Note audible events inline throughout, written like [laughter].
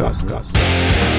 Newcastle.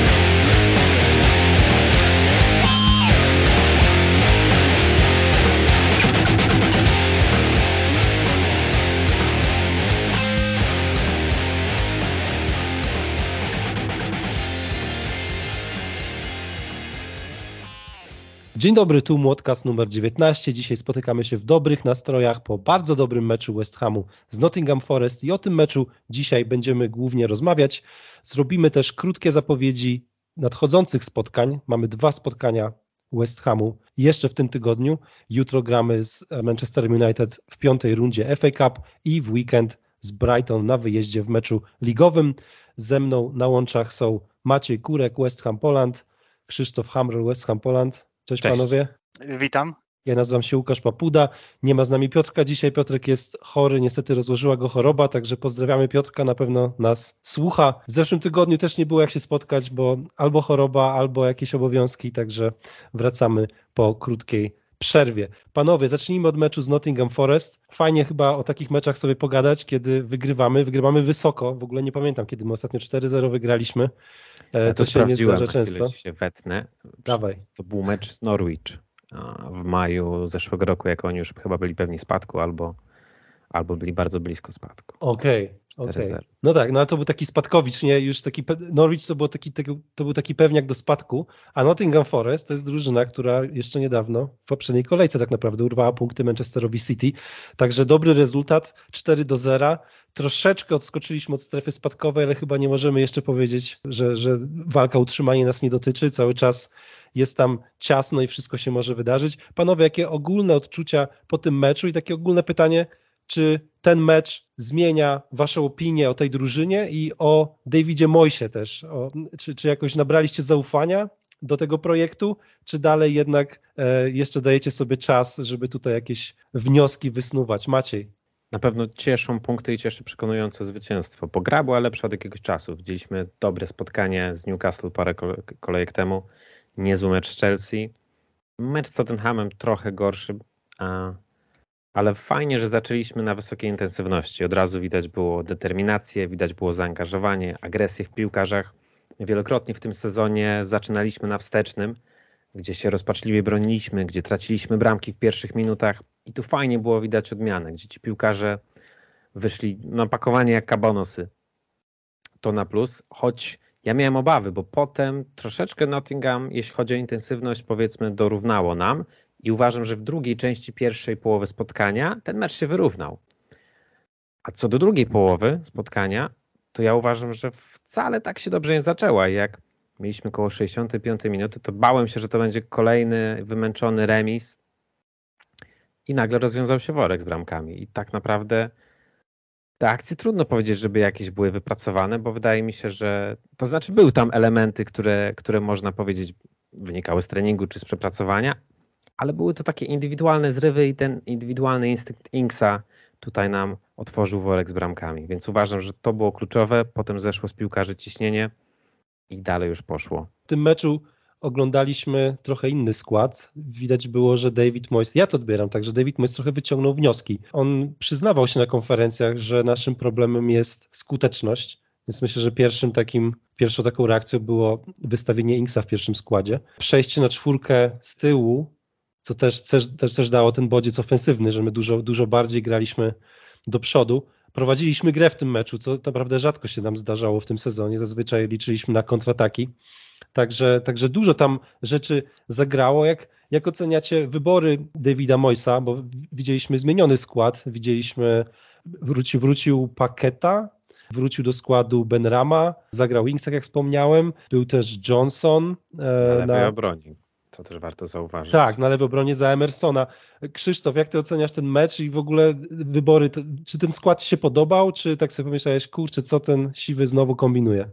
Dzień dobry, tu Młotkas numer 19. Dzisiaj spotykamy się w dobrych nastrojach po bardzo dobrym meczu West Hamu z Nottingham Forest i o tym meczu dzisiaj będziemy głównie rozmawiać. Zrobimy też krótkie zapowiedzi nadchodzących spotkań. Mamy dwa spotkania West Hamu jeszcze w tym tygodniu. Jutro gramy z Manchester United w piątej rundzie FA Cup i w weekend z Brighton na wyjeździe w meczu ligowym. Ze mną na łączach są Maciej Kurek, West Ham Poland, Krzysztof Hamrel, West Ham Poland. Cześć, Cześć. panowie. Witam. Ja nazywam się Łukasz Papuda. Nie ma z nami Piotrka dzisiaj. Piotrek jest chory, niestety rozłożyła go choroba, także pozdrawiamy Piotrka, na pewno nas słucha. W zeszłym tygodniu też nie było jak się spotkać, bo albo choroba, albo jakieś obowiązki, także wracamy po krótkiej przerwie. Panowie, zacznijmy od meczu z Nottingham Forest. Fajnie chyba o takich meczach sobie pogadać, kiedy wygrywamy. Wygrywamy wysoko. W ogóle nie pamiętam, kiedy my ostatnio 4-0 wygraliśmy. E, Ja to się nie zdarza często. się wetnę. Dawaj. To był mecz z Norwich w maju zeszłego roku, jak oni już chyba byli pewni spadku albo, albo byli bardzo blisko spadku. Okej, okej. 4-0. No tak, no ale to był taki spadkowicz, nie? Już taki Norwich to, było taki, to był taki pewniak do spadku, a Nottingham Forest to jest drużyna, która jeszcze niedawno w poprzedniej kolejce tak naprawdę urwała punkty Manchesterowi City. Także dobry rezultat, 4 do 0. Troszeczkę odskoczyliśmy od strefy spadkowej, ale chyba nie możemy jeszcze powiedzieć, że, że walka o utrzymanie nas nie dotyczy. Cały czas jest tam ciasno i wszystko się może wydarzyć. Panowie, jakie ogólne odczucia po tym meczu i takie ogólne pytanie, czy ten mecz zmienia waszą opinię o tej drużynie i o Davidzie Moysie też? O, czy, czy jakoś nabraliście zaufania do tego projektu, czy dalej jednak e, jeszcze dajecie sobie czas, żeby tutaj jakieś wnioski wysnuwać? Maciej. Na pewno cieszą punkty i cieszy przekonujące zwycięstwo, bo gra była lepsza od jakiegoś czasu. Widzieliśmy dobre spotkanie z Newcastle parę kole- kolejek temu, niezły mecz z Chelsea. Mecz z Tottenhamem trochę gorszy, a, ale fajnie, że zaczęliśmy na wysokiej intensywności. Od razu widać było determinację, widać było zaangażowanie, agresję w piłkarzach. Wielokrotnie w tym sezonie zaczynaliśmy na wstecznym, gdzie się rozpaczliwie broniliśmy, gdzie traciliśmy bramki w pierwszych minutach i tu fajnie było widać odmianę, gdzie ci piłkarze wyszli napakowanie jak kabanosy. To na plus, choć ja miałem obawy, bo potem troszeczkę Nottingham, jeśli chodzi o intensywność, powiedzmy, dorównało nam i uważam, że w drugiej części pierwszej połowy spotkania ten mecz się wyrównał. A co do drugiej połowy spotkania, to ja uważam, że wcale tak się dobrze nie zaczęła. Jak mieliśmy koło 65 minuty, to bałem się, że to będzie kolejny wymęczony remis i nagle rozwiązał się worek z bramkami. I tak naprawdę te akcje trudno powiedzieć, żeby jakieś były wypracowane, bo wydaje mi się, że to znaczy były tam elementy, które, które można powiedzieć wynikały z treningu czy z przepracowania, ale były to takie indywidualne zrywy i ten indywidualny instynkt Inksa tutaj nam otworzył worek z bramkami. Więc uważam, że to było kluczowe. Potem zeszło z piłkarzy ciśnienie i dalej już poszło. W tym meczu oglądaliśmy trochę inny skład. Widać było, że David Moyes, ja to odbieram tak, że David Moyes trochę wyciągnął wnioski. On przyznawał się na konferencjach, że naszym problemem jest skuteczność, więc myślę, że pierwszym takim, pierwszą taką reakcją było wystawienie Inksa w pierwszym składzie. Przejście na czwórkę z tyłu, co też, też, też, też dało ten bodziec ofensywny, że my dużo, dużo bardziej graliśmy do przodu. Prowadziliśmy grę w tym meczu, co naprawdę rzadko się nam zdarzało w tym sezonie. Zazwyczaj liczyliśmy na kontrataki. Także, także dużo tam rzeczy zagrało. Jak, jak oceniacie wybory Davida Moysa, bo widzieliśmy zmieniony skład, widzieliśmy, wrócił, wrócił Paketa, wrócił do składu Benrama, zagrał Wings, tak jak wspomniałem, był też Johnson. Na e, lewej na, obronie, co też warto zauważyć. tak, na lewej obronie za Emersona. Krzysztof, jak ty oceniasz ten mecz i w ogóle wybory? Czy ten skład się podobał, czy tak sobie pomyślałeś, kurczę, co ten siwy znowu kombinuje?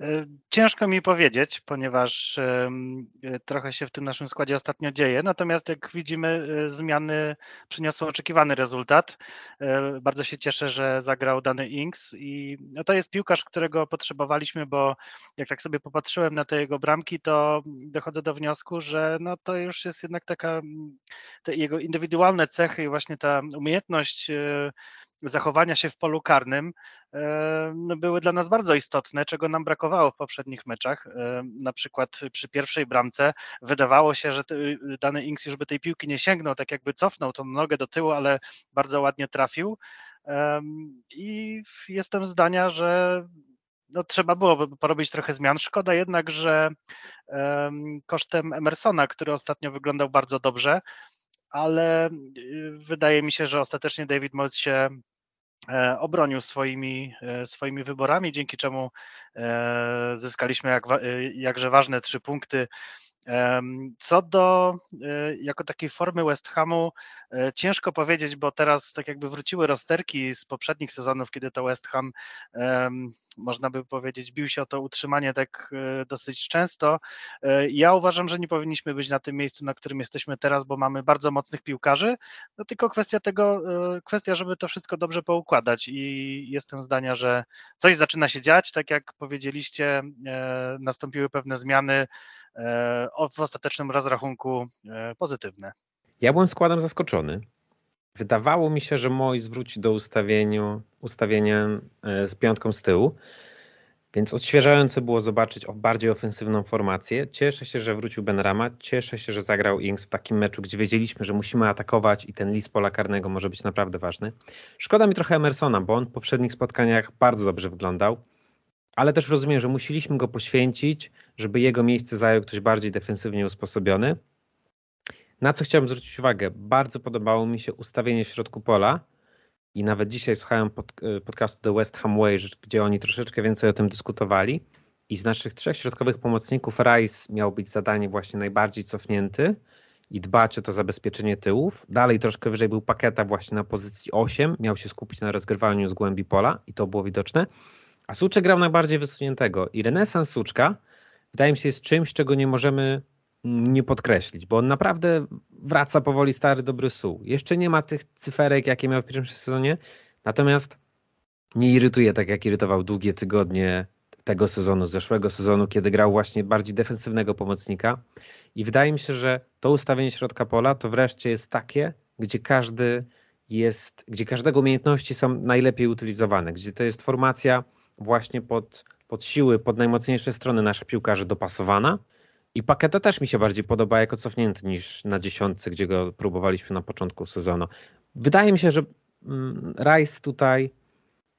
E, Ciężko mi powiedzieć, ponieważ e, trochę się w tym naszym składzie ostatnio dzieje. Natomiast jak widzimy, e, zmiany przyniosły oczekiwany rezultat. Bardzo się cieszę, że zagrał dany Inks i no to jest piłkarz, którego potrzebowaliśmy, bo jak tak sobie popatrzyłem na te jego bramki, to dochodzę do wniosku, że no to już jest jednak taka jego indywidualne cechy i właśnie ta umiejętność zachowania się w polu karnym no, były dla nas bardzo istotne, czego nam brakowało w poprzednich meczach. Na przykład przy pierwszej bramce wydawało się, że dany Inks już by tej piłki nie sięgnął, tak jakby cofnął tą nogę do tyłu, ale bardzo ładnie trafił. I jestem zdania, że no, trzeba było porobić trochę zmian. Szkoda jednak, że kosztem Emersona, który ostatnio wyglądał bardzo dobrze, ale y, wydaje mi się, że ostatecznie David Moyes się e, obronił swoimi, e, swoimi wyborami, dzięki czemu e, zyskaliśmy jak, jakże ważne trzy punkty co do e, jako takiej formy West Hamu, e, ciężko powiedzieć, bo teraz tak jakby wróciły rozterki z poprzednich sezonów, kiedy to West Ham, można by powiedzieć, bił się o to utrzymanie tak e, dosyć często. Ja uważam, że nie powinniśmy być na tym miejscu, na którym jesteśmy teraz, bo mamy bardzo mocnych piłkarzy, no tylko kwestia tego, kwestia, żeby to wszystko dobrze poukładać. I jestem zdania, że coś zaczyna się dziać, tak jak powiedzieliście, nastąpiły pewne zmiany, E, w ostatecznym rozrachunku e, pozytywne. Ja byłem składem zaskoczony. Wydawało mi się, że Mois wróci do ustawieniu, ustawienia e, z piątką z tyłu, więc odświeżające było zobaczyć o bardziej ofensywną formację. Cieszę się, że wrócił Ben Rama, cieszę się, że zagrał Ings w takim meczu, gdzie wiedzieliśmy, że musimy atakować i ten list pola karnego może być naprawdę ważny. Szkoda mi trochę Emersona, bo on w poprzednich spotkaniach bardzo dobrze wyglądał ale też rozumiem, że musieliśmy go poświęcić, żeby jego miejsce zajął ktoś bardziej defensywnie usposobiony. Na co chciałem zwrócić uwagę? Bardzo podobało mi się ustawienie w środku pola i nawet dzisiaj słuchałem pod, e, podcastu The West Ham Way, gdzie oni troszeczkę więcej o tym dyskutowali i z naszych trzech środkowych pomocników Rice miał być zadanie właśnie najbardziej cofnięty i dbać o to zabezpieczenie tyłów. Dalej troszkę wyżej był Paketa właśnie na pozycji 8, miał się skupić na rozgrywaniu z głębi pola i to było widoczne. A Suczek grał najbardziej wysuniętego i renesans Suczka wydaje mi się jest czymś, czego nie możemy nie podkreślić, bo on naprawdę wraca powoli stary dobry Su. Jeszcze nie ma tych cyferek, jakie miał w pierwszym sezonie, natomiast nie irytuje tak, jak irytował długie tygodnie tego sezonu, zeszłego sezonu, kiedy grał właśnie bardziej defensywnego pomocnika. I wydaje mi się, że to ustawienie środka pola to wreszcie jest takie, gdzie każdy jest, gdzie każdego umiejętności są najlepiej utylizowane, gdzie to jest formacja właśnie pod, pod siły, pod najmocniejsze strony naszych piłkarzy dopasowana. I Paketa też mi się bardziej podoba jako cofnięty niż na dziesiątce, gdzie go próbowaliśmy na początku sezonu. Wydaje mi się, że mm, Rice tutaj,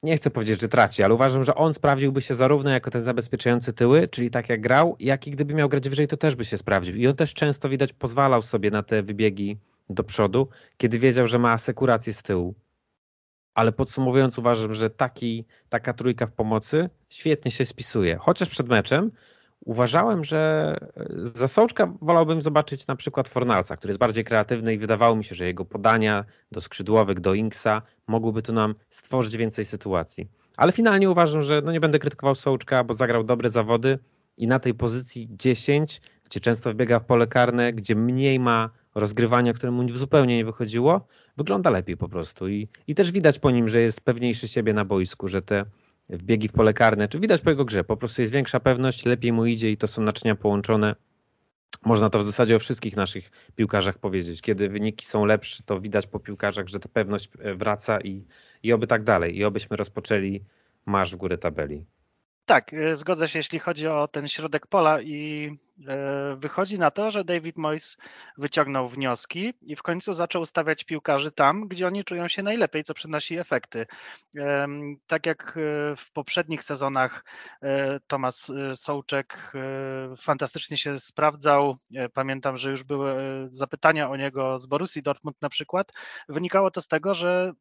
nie chcę powiedzieć, że traci, ale uważam, że on sprawdziłby się zarówno jako ten zabezpieczający tyły, czyli tak jak grał, jak i gdyby miał grać wyżej, to też by się sprawdził. I on też często widać pozwalał sobie na te wybiegi do przodu, kiedy wiedział, że ma asekurację z tyłu ale podsumowując uważam, że taki, taka trójka w pomocy świetnie się spisuje. Chociaż przed meczem uważałem, że za Sołczka wolałbym zobaczyć na przykład Fornalsa, który jest bardziej kreatywny i wydawało mi się, że jego podania do skrzydłowych, do Inksa mogłyby tu nam stworzyć więcej sytuacji. Ale finalnie uważam, że no nie będę krytykował Sołczka, bo zagrał dobre zawody i na tej pozycji 10, gdzie często wbiega w pole karne, gdzie mniej ma rozgrywania, które mu zupełnie nie wychodziło, wygląda lepiej po prostu. I, I też widać po nim, że jest pewniejszy siebie na boisku, że te wbiegi w pole karne, czy widać po jego grze, po prostu jest większa pewność, lepiej mu idzie i to są naczynia połączone. Można to w zasadzie o wszystkich naszych piłkarzach powiedzieć. Kiedy wyniki są lepsze, to widać po piłkarzach, że ta pewność e, wraca i, i oby tak dalej. I obyśmy rozpoczęli marsz w górę tabeli. Tak, e, zgodzę się, jeśli chodzi o ten środek pola i wychodzi na to, że David Moyes wyciągnął wnioski i w końcu zaczął stawiać piłkarzy tam, gdzie oni czują się najlepiej, co przynosi efekty. Tak jak e, w poprzednich sezonach e, Tomasz Sołczek fantastycznie się sprawdzał. Pamiętam, że już były zapytania o niego z Borussii Dortmund na przykład. Wynikało to z tego, że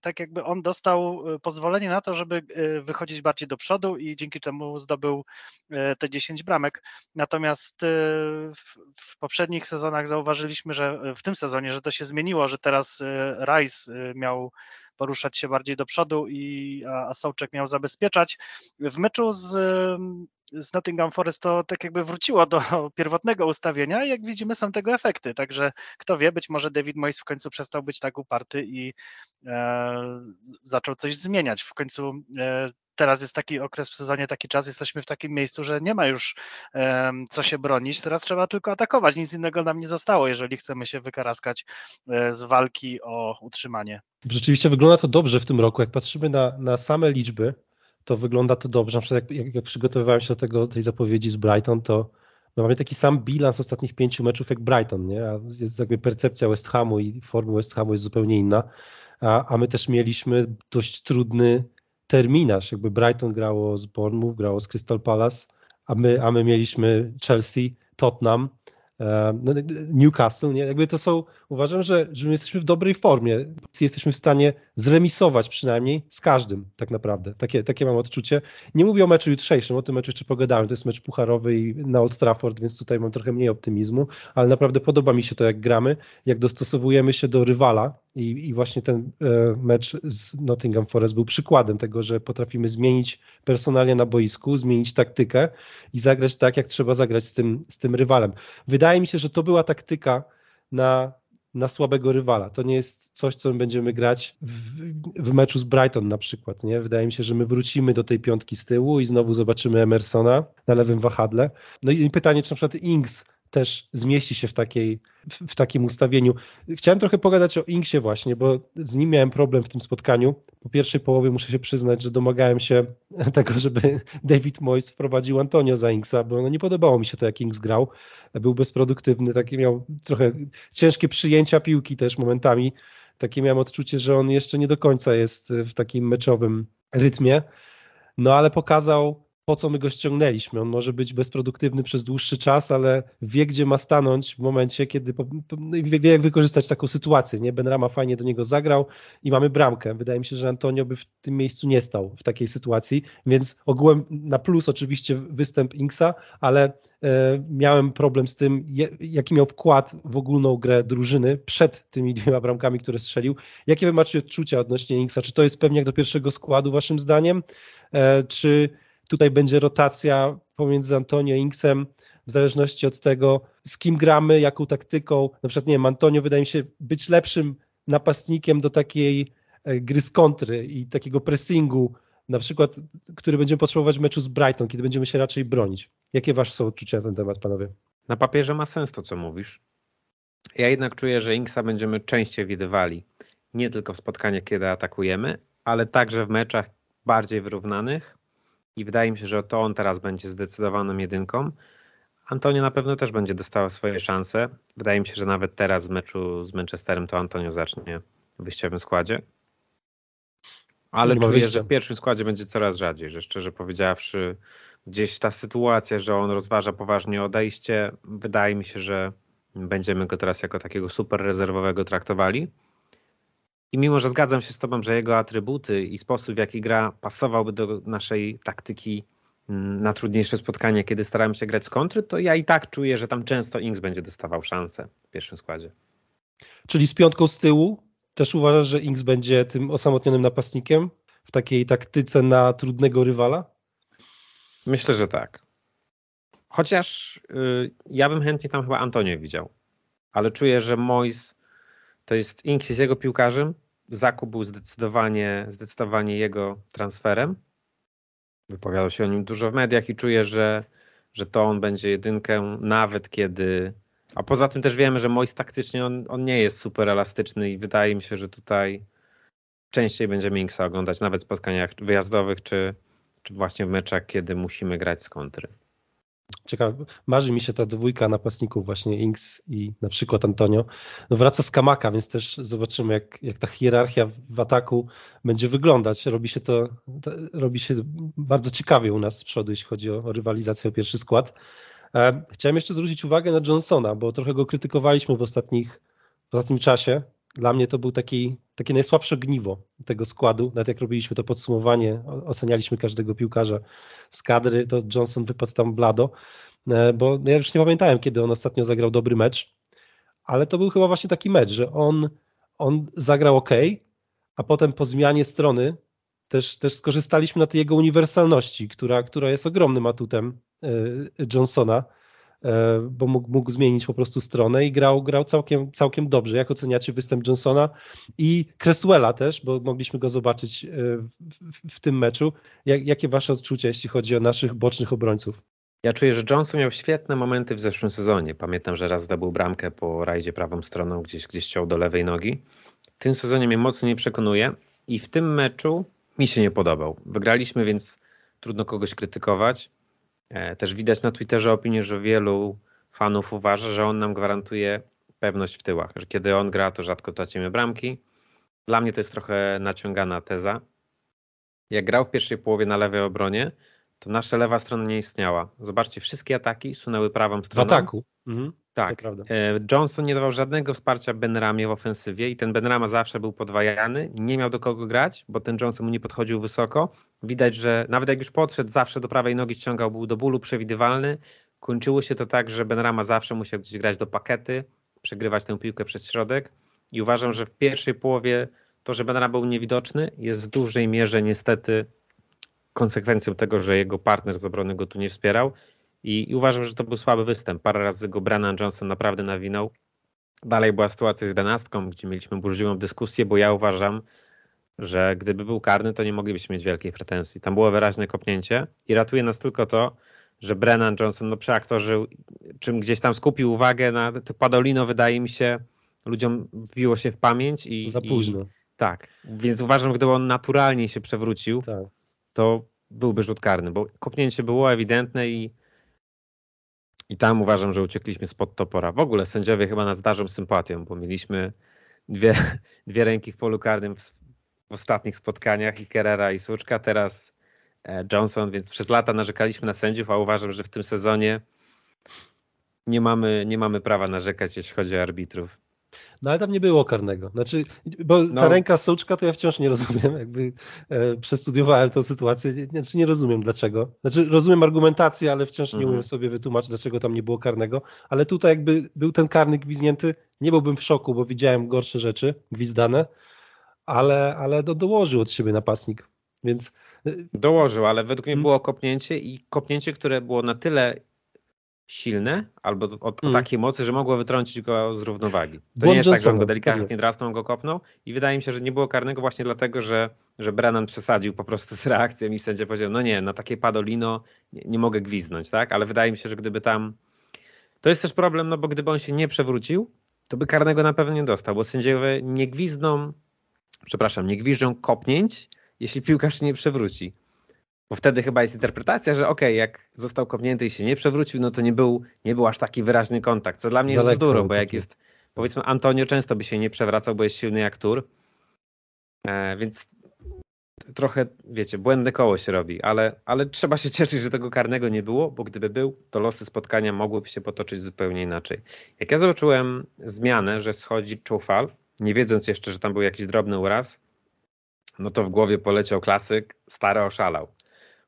tak jakby on dostał pozwolenie na to, żeby wychodzić bardziej do przodu i dzięki czemu zdobył te 10 bramek. Natomiast Natomiast y, w, poprzednich sezonach zauważyliśmy, że w tym sezonie, że to się zmieniło, że teraz y, Rice y, miał poruszać się bardziej do przodu i a Sołczek miał zabezpieczać. W meczu z, z Nottingham Forest to tak jakby wróciło do [laughs] pierwotnego ustawienia i jak widzimy są tego efekty, także kto wie, być może David Moyes w końcu przestał być tak uparty i e, zaczął coś zmieniać. W końcu e, teraz jest taki okres w sezonie, taki czas, jesteśmy w takim miejscu, że nie ma już co się bronić, teraz trzeba tylko atakować, nic innego nam nie zostało, jeżeli chcemy się wykaraskać e, z walki o utrzymanie. Rzeczywiście wygląda to dobrze w tym roku, jak patrzymy na, na same liczby, to wygląda to dobrze, na przykład jak, jak, przygotowywałem się do tego, tej zapowiedzi z Brighton, to my mamy taki sam bilans ostatnich pięciu meczów jak Brighton, nie? A jest jakby percepcja West Hamu i formy West Hamu jest zupełnie inna, a, a my też mieliśmy dość trudny terminarz, jakby Brighton grało z Bournemouth, grało z Crystal Palace, a my, a my mieliśmy Chelsea, Tottenham, no, Newcastle, nie? Jakby to są, uważam, że, że my jesteśmy w dobrej formie. Jesteśmy w stanie zremisować przynajmniej z każdym, tak naprawdę. Takie, takie mam odczucie. Nie mówię o meczu jutrzejszym, o tym meczu jeszcze pogadałem. To jest mecz pucharowy i na Old Trafford, więc tutaj mam trochę mniej optymizmu, ale naprawdę podoba mi się to, jak gramy, jak dostosowujemy się do rywala i, i właśnie ten e, mecz z Nottingham Forest był przykładem tego, że potrafimy zmienić personalia na boisku, zmienić taktykę i zagrać tak, jak trzeba zagrać z tym, z tym rywalem. Wydaje mi się, że to była taktyka na, na słabego rywala. To nie jest coś, co będziemy grać w, w, meczu z Brighton na przykład. Nie? Wydaje mi się, że my wrócimy do tej piątki z tyłu i znowu zobaczymy Emersona na lewym wahadle. No i pytanie, czy na przykład Ings też zmieści się w, takiej, w, w, takim ustawieniu. Chciałem trochę pogadać o Inksie właśnie, bo z nim miałem problem w tym spotkaniu. Po pierwszej połowie muszę się przyznać, że domagałem się [laughs] tego, żeby David Moyes wprowadził Antonio za Inksa, bo no nie podobało mi się to, jak Inks grał. Był bezproduktywny, taki miał trochę ciężkie przyjęcia piłki też momentami. Takie miałem odczucie, że on jeszcze nie do końca jest w takim meczowym rytmie. No ale pokazał po co my go ściągnęliśmy. On może być bezproduktywny przez dłuższy czas, ale wie, gdzie ma stanąć w momencie, kiedy no wie, jak wykorzystać taką sytuację. Nie? Ben Rama fajnie do niego zagrał i mamy bramkę. Wydaje mi się, że Antonio by w tym miejscu nie stał w takiej sytuacji, więc ogółem na plus oczywiście występ Inksa, ale e, miałem problem z tym, jaki miał wkład w ogólną grę drużyny przed tymi dwiema bramkami, które strzelił. Jakie wy macie odczucia odnośnie Inksa? Czy to jest pewnie jak do pierwszego składu waszym zdaniem? E, czy Tutaj będzie rotacja pomiędzy Antonio Inksem w zależności od tego, z kim gramy, jaką taktyką. Na przykład, nie wiem, Antonio wydaje mi się być lepszym napastnikiem do takiej e, gry z kontry i takiego pressingu, na przykład, który będziemy potrzebować w meczu z Brighton, kiedy będziemy się raczej bronić. Jakie wasze są odczucia na ten temat, panowie? Na papierze ma sens to, co mówisz. Ja jednak czuję, że Inksa będziemy częściej widywali. Nie tylko w spotkaniach, kiedy atakujemy, ale także w meczach bardziej wyrównanych, i wydaje mi się, że to on teraz będzie zdecydowaną jedynką. Antonio na pewno też będzie dostawał swoje szanse. Wydaje mi się, że nawet teraz z meczu z Manchesterem to Antonio zacznie w wyjściowym składzie. Ale czuję, że w pierwszym składzie będzie coraz rzadziej, że szczerze powiedziawszy, gdzieś ta sytuacja, że on rozważa poważnie odejście, wydaje mi się, że będziemy go teraz jako takiego super rezerwowego traktowali. I mimo, że zgadzam się z Tobą, że jego atrybuty i sposób, w jaki gra, pasowałby do naszej taktyki mm, na trudniejsze spotkanie, kiedy staramy się grać z kontry, to ja i tak czuję, że tam często Inks będzie dostawał szansę w pierwszym składzie. Czyli z piątką z tyłu też uważasz, że Inks będzie tym osamotnionym napastnikiem w takiej taktyce na trudnego rywala? Myślę, że tak. Chociaż yy, ja bym chętnie tam chyba Antonio widział, ale czuję, że Mois to jest Inks jest jego piłkarzem, zakup był zdecydowanie, zdecydowanie jego transferem. Wypowiadał się o nim dużo w mediach i czuję, że, że to on będzie jedynkę, nawet kiedy. A poza tym też wiemy, że Mois taktycznie on, on nie jest super elastyczny i wydaje mi się, że tutaj częściej będziemy Inksa oglądać, nawet w spotkaniach wyjazdowych, czy, czy właśnie w meczach, kiedy musimy grać z kontry. Ciekawe, marzy mi się ta dwójka napastników właśnie Inks i na przykład Antonio. No wraca z Kamaka, więc też zobaczymy jak, jak ta hierarchia w ataku będzie wyglądać. Robi się to, robi się bardzo ciekawie u nas z przodu, jeśli chodzi o, o rywalizację o pierwszy skład. E, chciałem jeszcze zwrócić uwagę na Johnsona, bo trochę go krytykowaliśmy w ostatnich w ostatnim czasie dla mnie to był taki, takie najsłabsze gniwo tego składu. Nawet jak robiliśmy to podsumowanie, ocenialiśmy każdego piłkarza z kadry, to Johnson wypadł tam blado, e, bo ja już nie pamiętałem, kiedy on ostatnio zagrał dobry mecz, ale to był chyba właśnie taki mecz, że on, on zagrał ok, a potem po zmianie strony też, też skorzystaliśmy na tej jego uniwersalności, która, która jest ogromnym atutem e, Johnsona bo mógł, mógł zmienić po prostu stronę i grał, grał całkiem, całkiem dobrze. Jak oceniacie występ Johnsona i Cresswella też, bo mogliśmy go zobaczyć w, w, w tym meczu. Jak, jakie wasze odczucia, jeśli chodzi o naszych bocznych obrońców? Ja czuję, że Johnson miał świetne momenty w zeszłym sezonie. Pamiętam, że raz zdobył bramkę po rajdzie prawą stroną, gdzieś, gdzieś chciał do lewej nogi. W tym sezonie mnie mocno nie przekonuje i w tym meczu mi się nie podobał. Wygraliśmy, więc trudno kogoś krytykować. E, też widać na Twitterze opinię, że wielu fanów uważa, że on nam gwarantuje pewność w tyłach, że kiedy on gra, to rzadko tracimy bramki. Dla mnie to jest trochę naciągana teza. Jak grał w pierwszej połowie na lewej obronie, to nasza lewa strona nie istniała. Zobaczcie, wszystkie ataki sunęły prawą stroną. W ataku. Mhm. Tak. E, Johnson nie dawał żadnego wsparcia Benramie w ofensywie i ten Benrama zawsze był podwajany, nie miał do kogo grać, bo ten Johnson mu nie podchodził wysoko. Widać, że nawet jak już podszedł, zawsze do prawej nogi ściągał, był do bólu przewidywalny. Kończyło się to tak, że Benrama zawsze musiał gdzieś grać do pakety, przegrywać tę piłkę przez środek i uważam, że w pierwszej połowie to, że Benrama był niewidoczny jest w dużej mierze niestety konsekwencją tego, że jego partner z obrony go tu nie wspierał i, i uważam, że to był słaby występ. Parę razy go Brennan Johnson naprawdę nawinął. Dalej była sytuacja z jedenastką, gdzie mieliśmy burzliwą dyskusję, bo ja uważam, że gdyby był karny, to nie moglibyśmy mieć wielkiej pretensji. Tam było wyraźne kopnięcie i ratuje nas tylko to, że Brennan Johnson no, przeaktorzył, czym gdzieś tam skupił uwagę na to Padolino, wydaje mi się, ludziom wbiło się w pamięć i. Za późno. I, tak, więc uważam, gdyby on naturalnie się przewrócił, tak. To byłby rzut karny, bo kopnięcie było ewidentne i i tam uważam, że uciekliśmy spod topora. W ogóle sędziowie chyba nas darzą sympatią, bo mieliśmy dwie, [laughs] dwie ręki w polu karnym w, w ostatnich spotkaniach i Kerera i Słuczka, teraz e, Johnson, więc przez lata narzekaliśmy na sędziów, a uważam, że w tym sezonie nie mamy, nie mamy prawa narzekać, jeśli chodzi o arbitrów. No ale tam nie było karnego. Znaczy, bo no. ta ręka Sołczka to ja wciąż nie rozumiem. Jakby e, przestudiowałem tę sytuację. Znaczy nie rozumiem dlaczego. Znaczy rozumiem argumentację, ale wciąż nie mhm. umiem sobie wytłumaczyć, dlaczego tam nie było karnego. Ale tutaj jakby był ten karny gwizdnięty, nie byłbym w szoku, bo widziałem gorsze rzeczy gwizdane, ale, ale do, dołożył od siebie napastnik. Więc e, Dołożył, ale według mnie hmm. było kopnięcie i kopnięcie, które było na tyle silne albo o, mm. takiej mocy, że mogło wytrącić go z równowagi. To nie jest tak, że on go delikatnie drastą go kopnął i wydaje mi się, że nie było karnego właśnie dlatego, że, że Brennan przesadził po prostu z reakcją i sędzia powiedział, no nie, na takie padolino nie, nie mogę gwiznąć, tak? Ale wydaje mi się, że gdyby tam... To jest też problem, no bo gdyby on się nie przewrócił, to by karnego na pewno nie dostał, bo sędziowie nie gwizną, przepraszam, nie gwiżdżą kopnięć, jeśli piłkarz się nie przewróci. Bo wtedy chyba jest interpretacja, że okej, okay, jak został kopnięty i się nie przewrócił, no to nie był, nie był aż taki wyraźny kontakt, co dla mnie jest bzdurą, bo jak jest, powiedzmy Antonio często by się nie przewracał, bo jest silny jak tur, e, więc trochę, wiecie, błędne koło się robi, ale, ale trzeba się [laughs] cieszyć, że tego karnego nie było, bo gdyby był, to losy spotkania mogłyby się potoczyć zupełnie inaczej. Jak ja zobaczyłem zmianę, że schodzi Czufal, nie wiedząc jeszcze, że tam był jakiś drobny uraz, no to w głowie poleciał klasyk, stary oszalał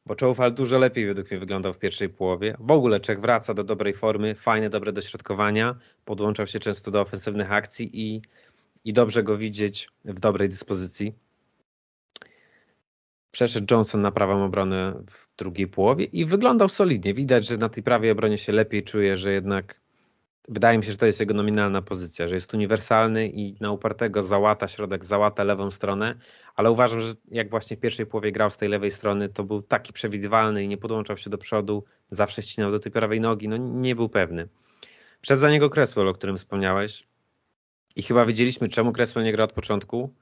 bo Czoufal dużo lepiej według mnie wyglądał w pierwszej połowie. W ogóle Czech wraca do dobrej formy, fajne, dobre dośrodkowania, podłączał się często do ofensywnych akcji i, i dobrze go widzieć w dobrej dyspozycji. Przeszedł Johnson na prawą obronę w drugiej połowie i wyglądał solidnie. Widać, że na tej prawej obronie się lepiej czuje, że jednak wydaje mi się, że to jest jego nominalna pozycja, że jest uniwersalny i na upartego załata środek, załata lewą stronę, ale uważam, że jak właśnie w pierwszej połowie grał z tej lewej strony, to był taki przewidywalny i nie podłączał się do przodu, zawsze ścinał do tej prawej nogi, no nie był pewny. Przez za niego Cresswell, o którym wspomniałeś i chyba wiedzieliśmy, czemu Cresswell nie gra od początku,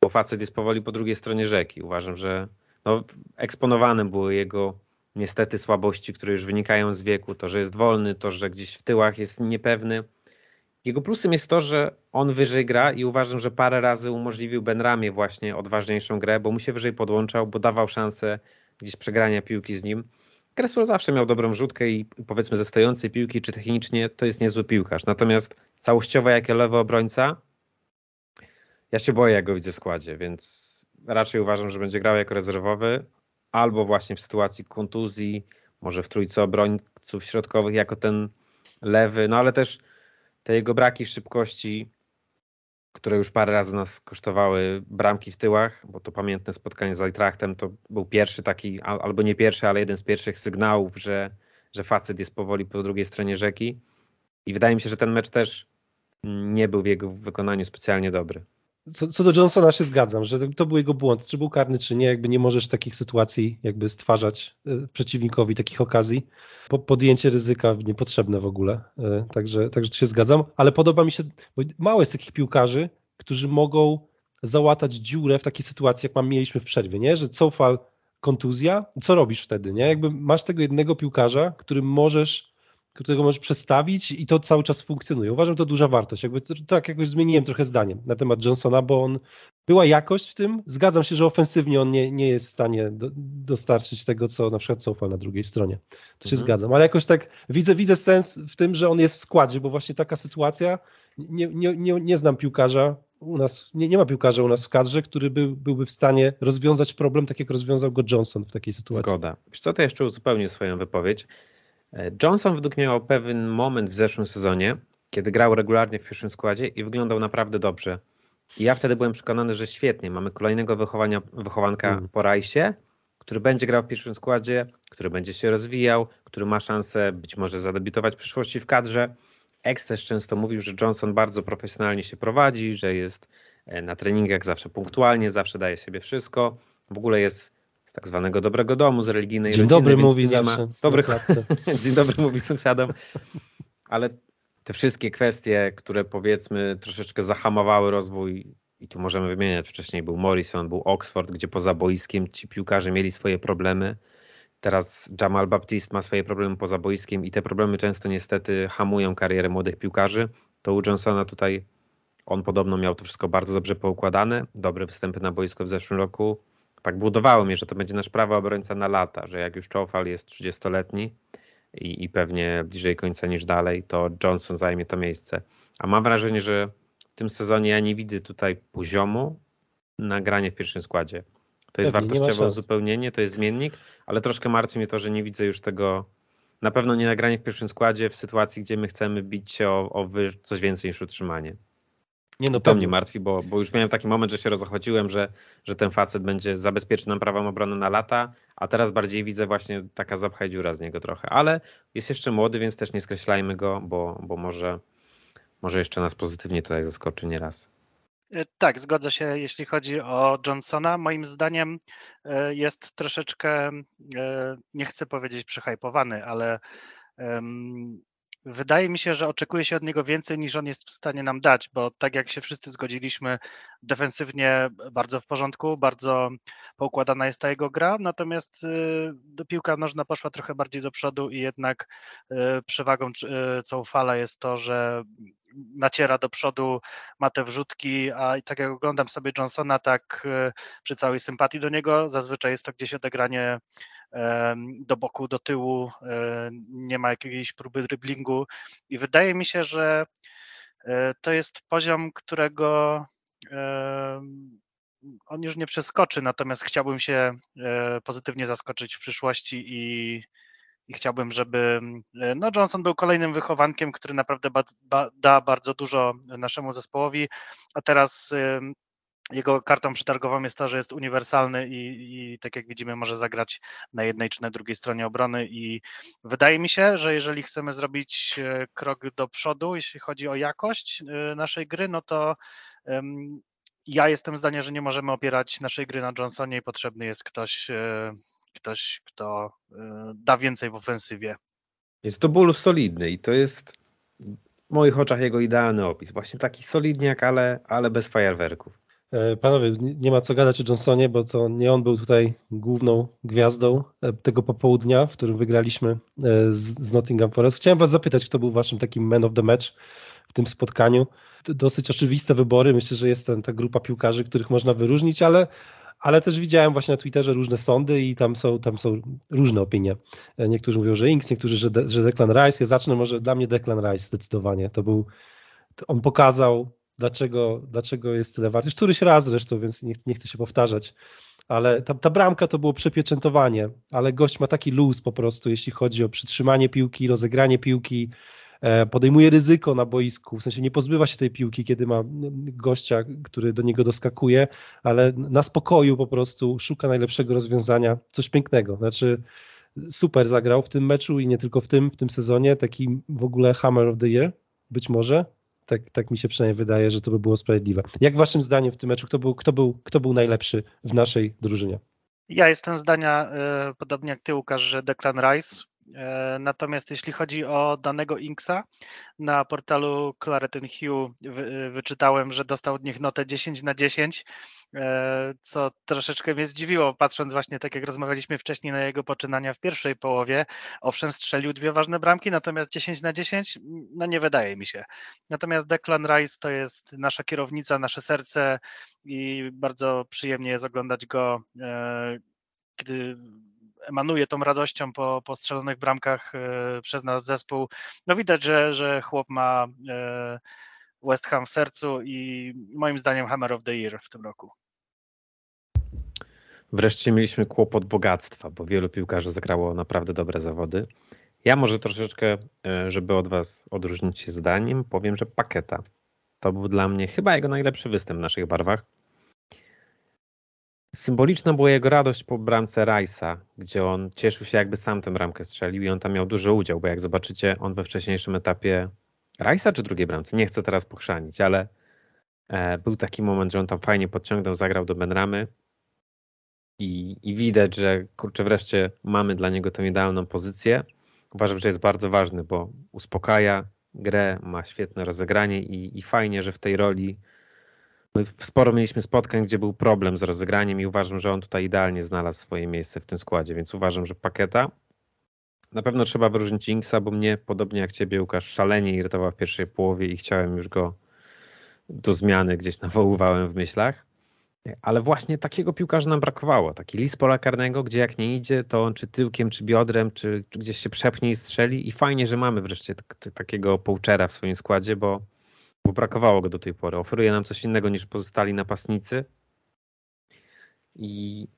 bo facet jest powoli po drugiej stronie rzeki. Uważam, że no, eksponowane były jego niestety słabości, które już wynikają z wieku, to, że jest wolny, to, że gdzieś w tyłach jest niepewny. Jego plusem jest to, że on wyżej gra i uważam, że parę razy umożliwił Benramie właśnie odważniejszą grę, bo mu się wyżej podłączał, bo dawał szansę gdzieś przegrania piłki z nim. Cresswell zawsze miał dobrą rzutkę i powiedzmy ze stojącej piłki czy technicznie to jest niezły piłkarz. Natomiast całościowo jako lewy obrońca ja się boję jak go widzę w składzie, więc raczej uważam, że będzie grał jako rezerwowy, albo właśnie w sytuacji kontuzji, może w trójce obrońców środkowych jako ten lewy, no ale też te jego braki szybkości, które już parę razy nas kosztowały bramki w tyłach, bo to pamiętne spotkanie z Eintrachtem to był pierwszy taki, albo nie pierwszy, ale jeden z pierwszych sygnałów, że, że facet jest powoli po drugiej stronie rzeki i wydaje mi się, że ten mecz też nie był w jego wykonaniu specjalnie dobry. Co, co, do Johnsona się zgadzam, że to był jego błąd, czy był karny, czy nie, jakby nie możesz takich sytuacji jakby stwarzać e, przeciwnikowi takich okazji. podjęcie ryzyka niepotrzebne w ogóle, e, także, także się zgadzam, ale podoba mi się, bo mało jest takich piłkarzy, którzy mogą załatać dziurę w takiej sytuacji, jak mieliśmy w przerwie, nie? że cofal kontuzja, co robisz wtedy? Nie? Jakby masz tego jednego piłkarza, którym możesz którego możesz przestawić i to cały czas funkcjonuje. Uważam, to duża wartość. Jakby tak jakoś zmieniłem trochę zdanie na temat Johnsona, bo on była jakość w tym. Zgadzam się, że ofensywnie on nie, nie jest w stanie do, dostarczyć tego, co na przykład cofa na drugiej stronie. To się mhm. zgadzam, ale jakoś tak widzę, widzę sens w tym, że on jest w składzie, bo właśnie taka sytuacja, nie, nie, nie, nie znam piłkarza, u nas, nie, nie ma piłkarza u nas w kadrze, który by, byłby w stanie rozwiązać problem tak, jak rozwiązał go Johnson w takiej sytuacji. Zgoda. Wiesz co, to jeszcze uzupełnię swoją wypowiedź. E, Johnson według mnie miał pewien moment w zeszłym sezonie, kiedy grał regularnie w pierwszym składzie i wyglądał naprawdę dobrze. I ja wtedy byłem przekonany, że świetnie, mamy kolejnego wychowania, wychowanka mm. po Rajsie, który będzie grał w pierwszym składzie, który będzie się rozwijał, który ma szansę być może zadebiutować w przyszłości w kadrze. Ex też często mówił, że Johnson bardzo profesjonalnie się prowadzi, że jest e, na treningach zawsze punktualnie, zawsze daje sobie wszystko. W ogóle jest tak zwanego dobrego domu, z religijnej Dzień rodziny. dobry mówi zawsze. Ma... Dobry [laughs] Dzień dobry mówi sąsiadom. Ale te wszystkie kwestie, które powiedzmy troszeczkę zahamowały rozwój i tu możemy wymieniać, wcześniej był Morrison, był Oxford, gdzie poza boiskiem ci piłkarze mieli swoje problemy. Teraz Jamal Baptiste ma swoje problemy poza boiskiem i te problemy często niestety hamują karierę młodych piłkarzy. To u Johnsona tutaj on podobno miał to wszystko bardzo dobrze poukładane, dobre występy na boisko w zeszłym roku. Tak budowało mnie, że to będzie nasz prawy obrońca na lata, że jak już Czofal jest 30-letni i, i pewnie bliżej końca niż dalej, to Johnson zajmie to miejsce. A mam wrażenie, że w tym sezonie ja nie widzę tutaj poziomu na granie w pierwszym składzie. To jest Pewnie, wartościowe uzupełnienie, to jest zmiennik, ale troszkę martwi mnie to, że nie widzę już tego, na pewno nie nagranie w pierwszym składzie w sytuacji, gdzie my chcemy bić się o, o coś więcej niż utrzymanie. Nie no, to mnie martwi, bo, bo już miałem taki moment, że się rozochodziłem, że, że ten facet będzie zabezpieczył nam prawą obronę na lata, a teraz bardziej widzę właśnie taka zapchaj dziura z niego trochę. Ale jest jeszcze młody, więc też nie skreślajmy go, bo, bo może, może jeszcze nas pozytywnie tutaj zaskoczy nieraz. E, tak, zgodzę się, jeśli chodzi o Johnsona. Moim zdaniem e, jest troszeczkę, e, nie chcę powiedzieć przyhypowany, ale Wydaje mi się, że oczekuje się od niego więcej niż on jest w stanie nam dać, bo tak jak się wszyscy zgodziliśmy, defensywnie bardzo w porządku, bardzo poukładana jest ta jego gra, natomiast y, piłka nożna poszła trochę bardziej do przodu i jednak y, przewagą y, całą fala jest to, że naciera do przodu, ma te wrzutki, a tak jak oglądam sobie Johnsona, tak przy całej sympatii do niego, zazwyczaj jest to gdzieś odegranie do boku, do tyłu, nie ma jakiejś próby driblingu i wydaje mi się, że e, to jest poziom, którego on już nie przeskoczy, natomiast chciałbym się e, pozytywnie zaskoczyć w przyszłości i, i chciałbym, żeby e, no Johnson był kolejnym wychowankiem, który naprawdę ba, ba, da bardzo dużo naszemu zespołowi, a teraz jego kartą przetargową jest to, że jest uniwersalny i, i, tak jak widzimy może zagrać na jednej czy na drugiej stronie obrony i wydaje mi się, że jeżeli chcemy zrobić e, krok do przodu, jeśli chodzi o jakość e, naszej gry, no to um, ja jestem zdania, że nie możemy opierać naszej gry na Johnsonie i potrzebny jest ktoś, e, ktoś kto da więcej w ofensywie. Jest to ból solidny i to jest w moich oczach jego idealny opis. Właśnie taki solidniak, ale, ale bez fajerwerków. E, panowie, nie ma co gadać o Johnsonie, bo to nie on był tutaj główną gwiazdą e, tego popołudnia, w którym wygraliśmy e, z, Nottingham Forest. Chciałem was zapytać, kto był waszym takim man of the match w tym spotkaniu. Dosyć oczywiste wybory. Myślę, że jest ta grupa piłkarzy, których można wyróżnić, ale, ale też widziałem właśnie na Twitterze różne sądy i tam są, tam są różne opinie. Niektórzy mówią, że Inks, niektórzy, że, De, że Declan Rice. Ja zacznę może dla mnie Declan Rice zdecydowanie. To był, on pokazał dlaczego, dlaczego jest tyle wart. Już któryś raz zresztą, więc nie, nie chcę się powtarzać, ale ta, ta bramka to było przepieczętowanie, ale gość ma taki luz po prostu, jeśli chodzi o przytrzymanie piłki, rozegranie piłki, e, podejmuje ryzyko na boisku, w sensie nie pozbywa się tej piłki, kiedy ma gościa, który do niego doskakuje, ale na spokoju po prostu szuka najlepszego rozwiązania, coś pięknego. Znaczy, super zagrał w tym meczu i nie tylko w tym, w tym sezonie, taki w ogóle Hammer of the Year, być może. Tak, tak mi się przynajmniej wydaje, że to by było sprawiedliwe. Jak waszym zdaniem w tym meczu, kto był, kto był, kto był najlepszy w naszej drużynie? Ja jestem zdania, y, podobnie jak ty Łukasz, że Declan Rice natomiast jeśli chodzi o danego Inksa, na portalu Clareton Hugh wyczytałem, że dostał od nich notę 10 na 10, e, co troszeczkę mnie zdziwiło, patrząc właśnie tak jak rozmawialiśmy wcześniej na jego poczynania w pierwszej połowie. Owszem, strzelił dwie ważne bramki, natomiast 10 na 10, no nie wydaje mi się. Natomiast Declan Rice to jest nasza kierownica, nasze serce i bardzo przyjemnie jest oglądać go, e, kiedy emanuje tą radością po, po strzelonych bramkach e, przez nas zespół. No widać, że, że chłop ma e, West Ham w sercu i moim zdaniem Hammer of the Year w tym roku. Wreszcie mieliśmy kłopot bogactwa, bo wielu piłkarzy zagrało naprawdę dobre zawody. Ja może troszeczkę, e, żeby od Was odróżnić się zdaniem, powiem, że Paketa. To był dla mnie chyba jego najlepszy występ w naszych barwach. Symboliczna była jego radość po bramce Rice'a, gdzie on cieszył się jakby sam tę bramkę strzelił i on tam miał duży udział, bo jak zobaczycie, on we wcześniejszym etapie Rice'a czy drugiej bramce, nie chcę teraz pochrzanić, ale e, był taki moment, że on tam fajnie podciągnął, zagrał do Benramy i, i widać, że kurczę wreszcie mamy dla niego tę idealną pozycję. Uważam, że jest bardzo ważny, bo uspokaja grę, ma świetne rozegranie i, i fajnie, że w tej roli My sporo mieliśmy spotkań, gdzie był problem z rozegraniem i uważam, że on tutaj idealnie znalazł swoje miejsce w tym składzie, więc uważam, że paketa. Na pewno trzeba wyróżnić Inksa, bo mnie, podobnie jak ciebie, Łukasz, szalenie irytował w pierwszej połowie i chciałem już go do zmiany gdzieś nawoływałem w myślach. Ale właśnie takiego piłkarza nam brakowało. Taki list pola karnego, gdzie jak nie idzie, to on czy tyłkiem, czy biodrem, czy, czy gdzieś się przepnie i strzeli. I fajnie, że mamy wreszcie takiego pouchera w swoim składzie, bo bo brakowało go do tej pory. Oferuje nam coś innego niż pozostali napastnicy. I,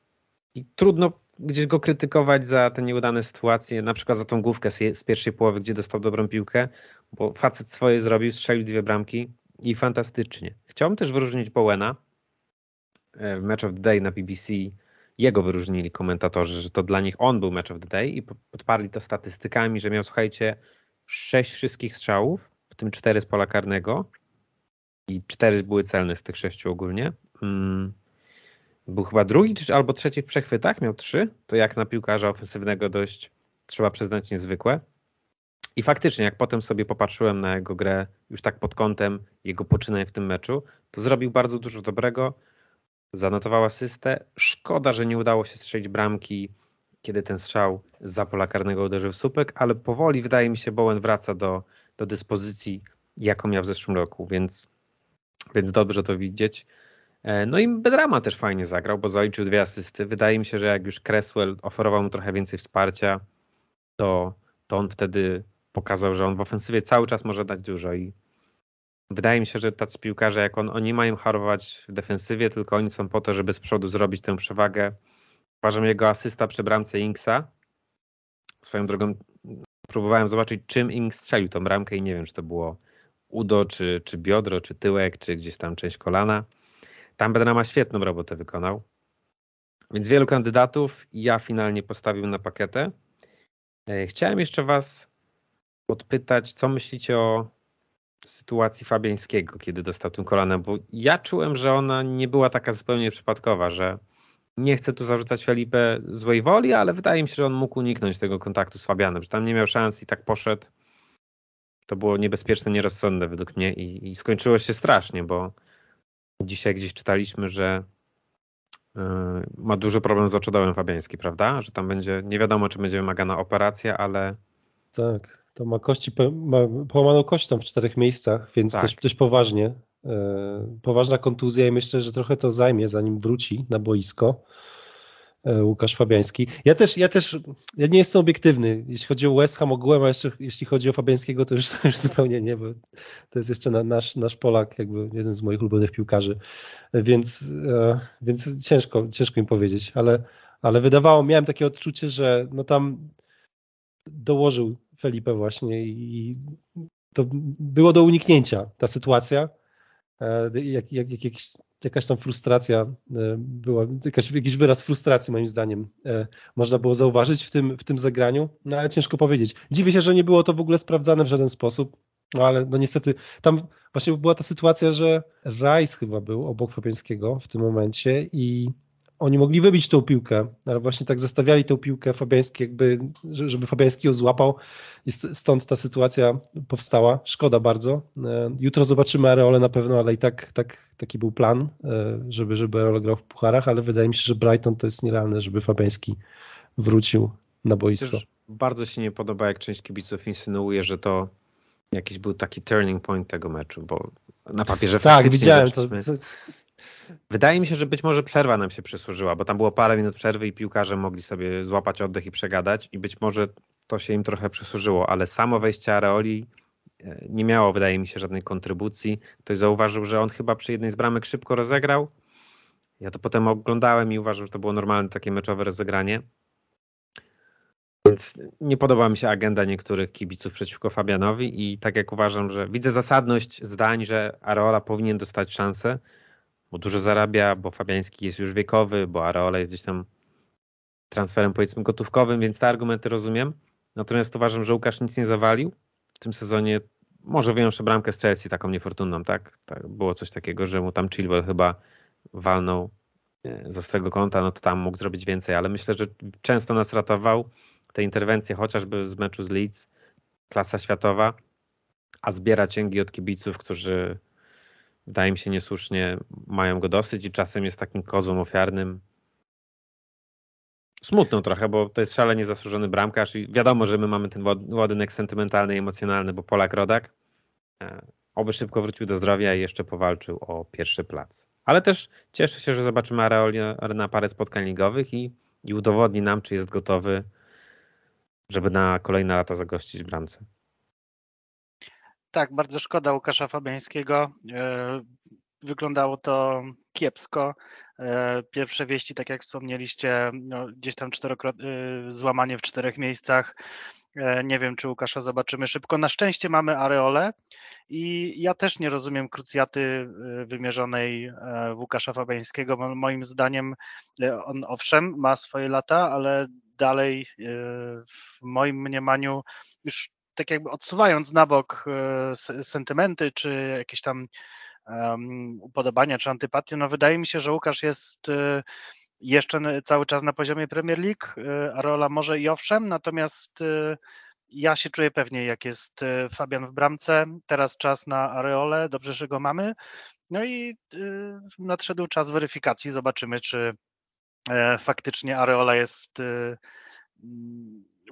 i trudno gdzieś go krytykować za te nieudane sytuacje, na przykład za tą główkę z, pierwszej połowy, gdzie dostał dobrą piłkę, bo facet swoje zrobił, strzelił dwie bramki i fantastycznie. Chciałbym też wyróżnić Bowena e, w Match of the Day na BBC. Jego wyróżnili komentatorzy, że to dla nich on był Match of the Day i podparli to statystykami, że miał, słuchajcie, sześć wszystkich strzałów, tym cztery z pola karnego i cztery były celne z tych sześciu ogólnie. Mm. Był chyba drugi albo trzeci w przechwytach, miał trzy. To jak na piłkarza ofensywnego dość trzeba przyznać niezwykłe. I faktycznie, jak potem sobie popatrzyłem na jego grę już tak pod kątem jego poczynań w tym meczu, to zrobił bardzo dużo dobrego. Zanotował asystę. Szkoda, że nie udało się strzelić bramki, kiedy ten strzał za pola karnego uderzył w słupek, ale powoli wydaje mi się Bowen wraca do, do dyspozycji, jaką miał w zeszłym roku, więc więc dobrze to widzieć. E, no i Bedrama też fajnie zagrał, bo zaliczył dwie asysty. Wydaje mi się, że jak już Cresswell oferował mu trochę więcej wsparcia, to, to on wtedy pokazał, że on w ofensywie cały czas może dać dużo i wydaje mi się, że tacy piłkarze jak on, oni mają harować w defensywie, tylko oni są po to, żeby z przodu zrobić tę przewagę. Uważam jego asysta przy bramce Inksa. Swoją drogą próbowałem zobaczyć, czym Inks strzelił tą bramkę i nie wiem, czy to było udo, czy, czy biodro, czy tyłek, czy gdzieś tam część kolana. Tam Bednama świetną robotę wykonał. Więc wielu kandydatów ja finalnie postawiłem na pakietę. E, chciałem jeszcze Was podpytać, co myślicie o sytuacji Fabiańskiego, kiedy dostał tę kolanę, bo ja czułem, że ona nie była taka zupełnie przypadkowa, że nie chcę tu zarzucać Felipe złej woli, ale wydaje mi się, że on mógł uniknąć tego kontaktu z Fabianem, że tam nie miał szans i tak poszedł to było niebezpieczne, nierozsądne według mnie i, i skończyło się strasznie, bo dzisiaj gdzieś czytaliśmy, że yy, ma duży problem z oczodołem Fabiański, prawda? Że tam będzie, nie wiadomo, czy będzie wymagana operacja, ale... Tak, to ma kości, ma połamaną kość tam w czterech miejscach, więc tak. dość, dość poważnie. Yy, poważna kontuzja i myślę, że trochę to zajmie, zanim wróci na boisko. E, Łukasz Fabiański. Ja też, ja też, ja nie jestem obiektywny, jeśli chodzi o West Ham ogółem, a jeszcze, jeśli chodzi o Fabiańskiego, to już, już zupełnie nie, bo to jest jeszcze na, nasz, nasz Polak, jakby jeden z moich ulubionych piłkarzy, więc, e, więc ciężko, ciężko im powiedzieć, ale, ale wydawało, miałem takie odczucie, że no tam dołożył Felipe właśnie i to było do uniknięcia ta sytuacja, e, jak, jak, jak jakiś jakaś tam frustracja była, jakaś, jakiś wyraz frustracji moim zdaniem można było zauważyć w tym, w tym zagraniu, no ale ciężko powiedzieć. Dziwię się, że nie było to w ogóle sprawdzane w żaden sposób, no ale no niestety tam właśnie była ta sytuacja, że Rice chyba był obok Fabiańskiego w tym momencie i oni mogli wybić tą piłkę, ale właśnie tak zastawiali tą piłkę Fabiański, jakby, żeby Fabiański ją złapał i stąd ta sytuacja powstała. Szkoda bardzo. E, jutro zobaczymy Areole na pewno, ale i tak, tak taki był plan, e, żeby, żeby grał w pucharach, ale wydaje mi się, że Brighton to jest nierealne, żeby Fabiański wrócił na boisko. Też bardzo się nie podoba, jak część kibiców insynuuje, że to jakiś był taki turning point tego meczu, bo na papierze Tak, widziałem to. Wydaje mi się, że być może przerwa nam się przysłużyła, bo tam było parę minut przerwy i piłkarze mogli sobie złapać oddech i przegadać i być może to się im trochę przysłużyło, ale samo wejście Areoli e, nie miało, wydaje mi się, żadnej kontrybucji. Ktoś zauważył, że on chyba przy jednej z bramek szybko rozegrał. Ja to potem oglądałem i uważam, że to było normalne takie meczowe rozegranie. Więc nie podoba mi się agenda niektórych kibiców przeciwko Fabianowi i tak jak uważam, że widzę zasadność zdań, że Areola powinien dostać szansę, bo dużo zarabia, bo Fabiański jest już wiekowy, bo Areola jest gdzieś tam transferem powiedzmy gotówkowym, więc te argumenty rozumiem. Natomiast uważam, że Łukasz nic nie zawalił w tym sezonie. Może wyjąwszy bramkę z Chelsea, taką niefortunną, tak? tak? Było coś takiego, że mu tam Chilwell chyba walnął e, z ostrego kąta, no to tam mógł zrobić więcej, ale myślę, że często nas ratował te interwencje chociażby z meczu z Leeds, klasa światowa, a zbiera cięgi od kibiców, którzy wydaje mi się niesłusznie mają go dosyć i czasem jest takim kozłem ofiarnym. Smutną trochę, bo to jest szalenie zasłużony bramkarz i wiadomo, że my mamy ten ładunek sentymentalny i emocjonalny, bo Polak rodak. E, oby szybko wrócił do zdrowia i jeszcze powalczył o pierwszy plac. Ale też cieszę się, że zobaczymy Areoli na parę spotkań ligowych i, i udowodni nam, czy jest gotowy żeby na kolejne lata zagościć bramce. Tak, bardzo szkoda Łukasza Fabiańskiego. E, wyglądało to kiepsko. E, pierwsze wieści, tak jak wspomnieliście, no, gdzieś tam czterokrot, e, złamanie w czterech miejscach. Nie wiem, czy Łukasza zobaczymy szybko. Na szczęście mamy areole i ja też nie rozumiem krucjaty wymierzonej w Łukasza Fabiańskiego. Moim zdaniem on owszem ma swoje lata, ale dalej e, w moim mniemaniu już tak jakby odsuwając na bok e, sentymenty czy jakieś tam upodobania czy antypatie, no wydaje mi się, że Łukasz jest e, jeszcze cały czas na poziomie Premier League, a rola może i owszem, natomiast ja się czuję pewnie, jak jest Fabian w bramce. Teraz czas na Areole, dobrze, że go mamy. No i nadszedł czas weryfikacji. Zobaczymy, czy E, faktycznie Areola jest e,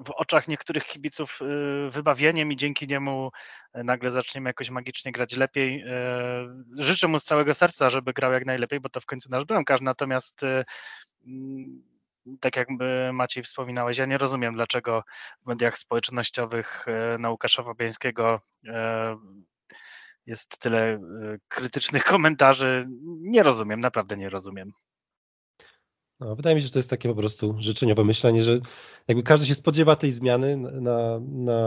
w oczach niektórych kibiców e, wybawieniem i dzięki niemu nagle zaczniemy jakoś magicznie grać lepiej. Życzę mu z całego serca, żeby grał jak najlepiej, bo to w końcu nasz bramkarz, natomiast tak jak Maciej wspominałeś, ja nie rozumiem, dlaczego w mediach społecznościowych na Łukasza Fabiańskiego jest tyle krytycznych [laughs] komentarzy. Nie rozumiem, naprawdę nie rozumiem. No, wydaje mi się, że to jest takie po prostu życzeniowe myślenie, że jakby każdy się spodziewa tej zmiany na, na,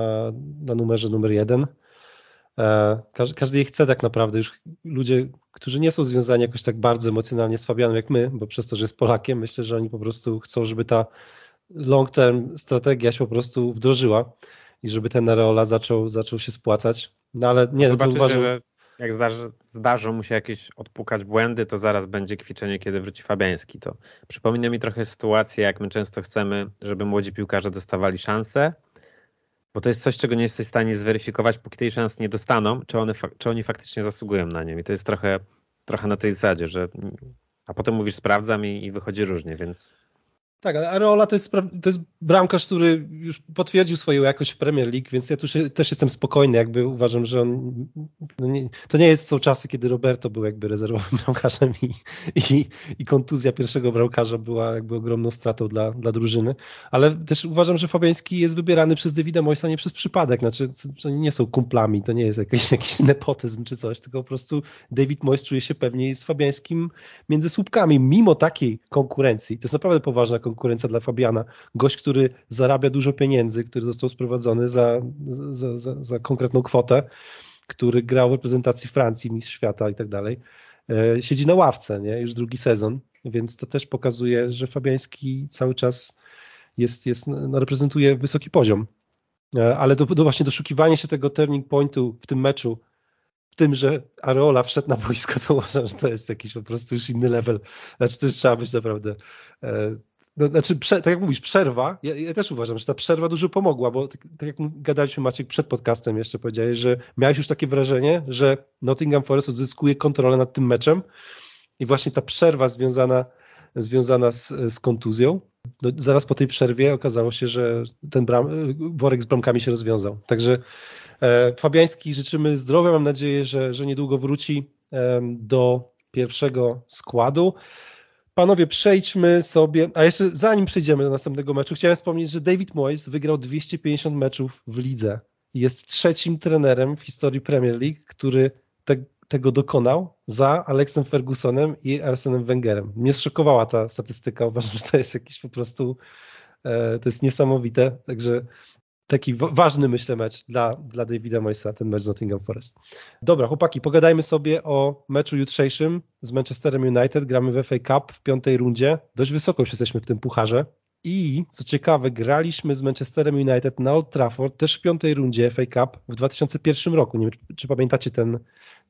na numerze numer jeden. E, każdy, każdy jej chce tak naprawdę. Już ludzie, którzy nie są związani jakoś tak bardzo emocjonalnie z Fabianem jak my, bo przez to, że jest Polakiem, myślę, że oni po prostu chcą, żeby ta long term strategia się po prostu wdrożyła i żeby ten Areola zaczął, zaczął się spłacać. No ale nie, no, to uważam... że jak zdarzy, zdarzą mu się jakieś odpukać błędy, to zaraz będzie kwiczenie, kiedy wróci Fabiański. To przypomina mi trochę sytuację, jak my często chcemy, żeby młodzi piłkarze dostawali szansę, bo to jest coś, czego nie jesteś w stanie zweryfikować, póki tej szansy nie dostaną, czy, one, czy oni faktycznie zasługują na nią. I to jest trochę, trochę na tej zasadzie, że a potem mówisz sprawdzam i, i wychodzi różnie, więc tak, ale Areola to jest, to jest bramkarz, który już potwierdził swoją jakość w Premier League, więc ja tu się, też jestem spokojny, jakby uważam, że on, no nie, to nie jest są czasy, kiedy Roberto był jakby rezerwowym [laughs] bramkarzem i, i, i kontuzja pierwszego bramkarza była jakby ogromną stratą dla, dla drużyny, ale też uważam, że Fabiański jest wybierany przez Davida Moisa nie przez przypadek, znaczy to nie są kumplami, to nie jest jakiś, [laughs] jakiś nepotyzm czy coś, tylko po prostu David Mois czuje się pewniej z Fabiańskim między słupkami, mimo takiej konkurencji, to jest naprawdę poważna konkurencja, konkurencja dla Fabiana. Gość, który zarabia dużo pieniędzy, który został sprowadzony za, za, za, za konkretną kwotę, który grał w reprezentacji Francji, mistrz świata i tak dalej. e, siedzi na ławce, nie? już drugi sezon, więc to też pokazuje, że Fabiański cały czas jest, jest no, reprezentuje wysoki poziom. E, ale to, to właśnie doszukiwanie się tego turning pointu w tym meczu, w tym, że Areola wszedł na boisko, to uważam, że to jest jakiś po prostu już inny level. Znaczy to już trzeba być naprawdę no, znaczy, tak jak mówisz, przerwa, ja, ja, też uważam, że ta przerwa dużo pomogła, bo tak, tak, jak gadaliśmy Maciek przed podcastem jeszcze powiedziałeś, że miałeś już takie wrażenie, że Nottingham Forest odzyskuje kontrolę nad tym meczem i właśnie ta przerwa związana, związana z, z kontuzją, no, zaraz po tej przerwie okazało się, że ten bram, worek z bramkami się rozwiązał. Także e, Fabiański życzymy zdrowia, mam nadzieję, że, że niedługo wróci e, do pierwszego składu. Panowie, przejdźmy sobie, a jeszcze zanim przejdziemy do następnego meczu, chciałem wspomnieć, że David Moyes wygrał 250 meczów w lidze jest trzecim trenerem w historii Premier League, który te, tego dokonał za Alexem Fergusonem i Arsenem Wengerem. Mnie zszokowała ta statystyka, uważam, że to jest jakiś po prostu, e, to jest niesamowite, także taki ważny, myślę, mecz dla, dla Davida Moyesa, ten mecz z Nottingham Forest. Dobra, chłopaki, pogadajmy sobie o meczu jutrzejszym z Manchesterem United. Gramy w FA Cup w piątej rundzie. Dość wysoko już jesteśmy w tym pucharze. I co ciekawe, graliśmy z Manchesterem United na Old Trafford też w piątej rundzie FA Cup w 2001 roku. Nie wiem, czy pamiętacie ten,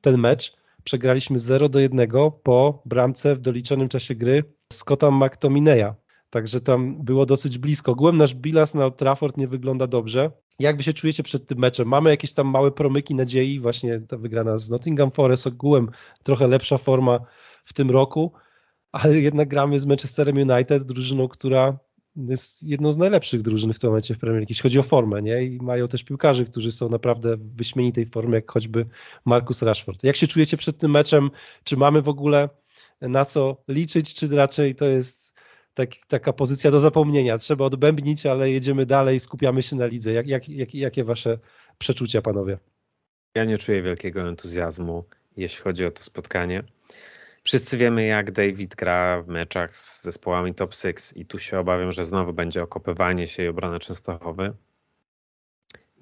ten mecz. Przegraliśmy 0 do 1 po bramce w doliczonym czasie gry Scotta McTominaya. Także tam było dosyć blisko. Ogółem nasz bilans na Trafford nie wygląda dobrze. Jak wy się czujecie przed tym meczem? Mamy jakieś tam małe promyki nadziei, właśnie ta wygrana z Nottingham Forest, ogółem trochę lepsza forma w tym roku, ale jednak gramy z Manchesterem United, drużyną, która jest jedną z najlepszych drużyn w tym momencie w Premier League, jeśli chodzi o formę, nie? I mają też piłkarzy, którzy są naprawdę w wyśmienitej formie, jak choćby Marcus Rashford. Jak się czujecie przed tym meczem? Czy mamy w ogóle na co liczyć, czy raczej to jest tak, taka pozycja do zapomnienia. Trzeba odbębnić, ale jedziemy dalej, skupiamy się na lidze. Jak, jak, jak, jakie wasze przeczucia, panowie? Ja nie czuję wielkiego entuzjazmu, jeśli chodzi o to spotkanie. Wszyscy wiemy, jak David gra w meczach z zespołami top 6 i tu się obawiam, że znowu będzie okopywanie się i obrona Częstochowy.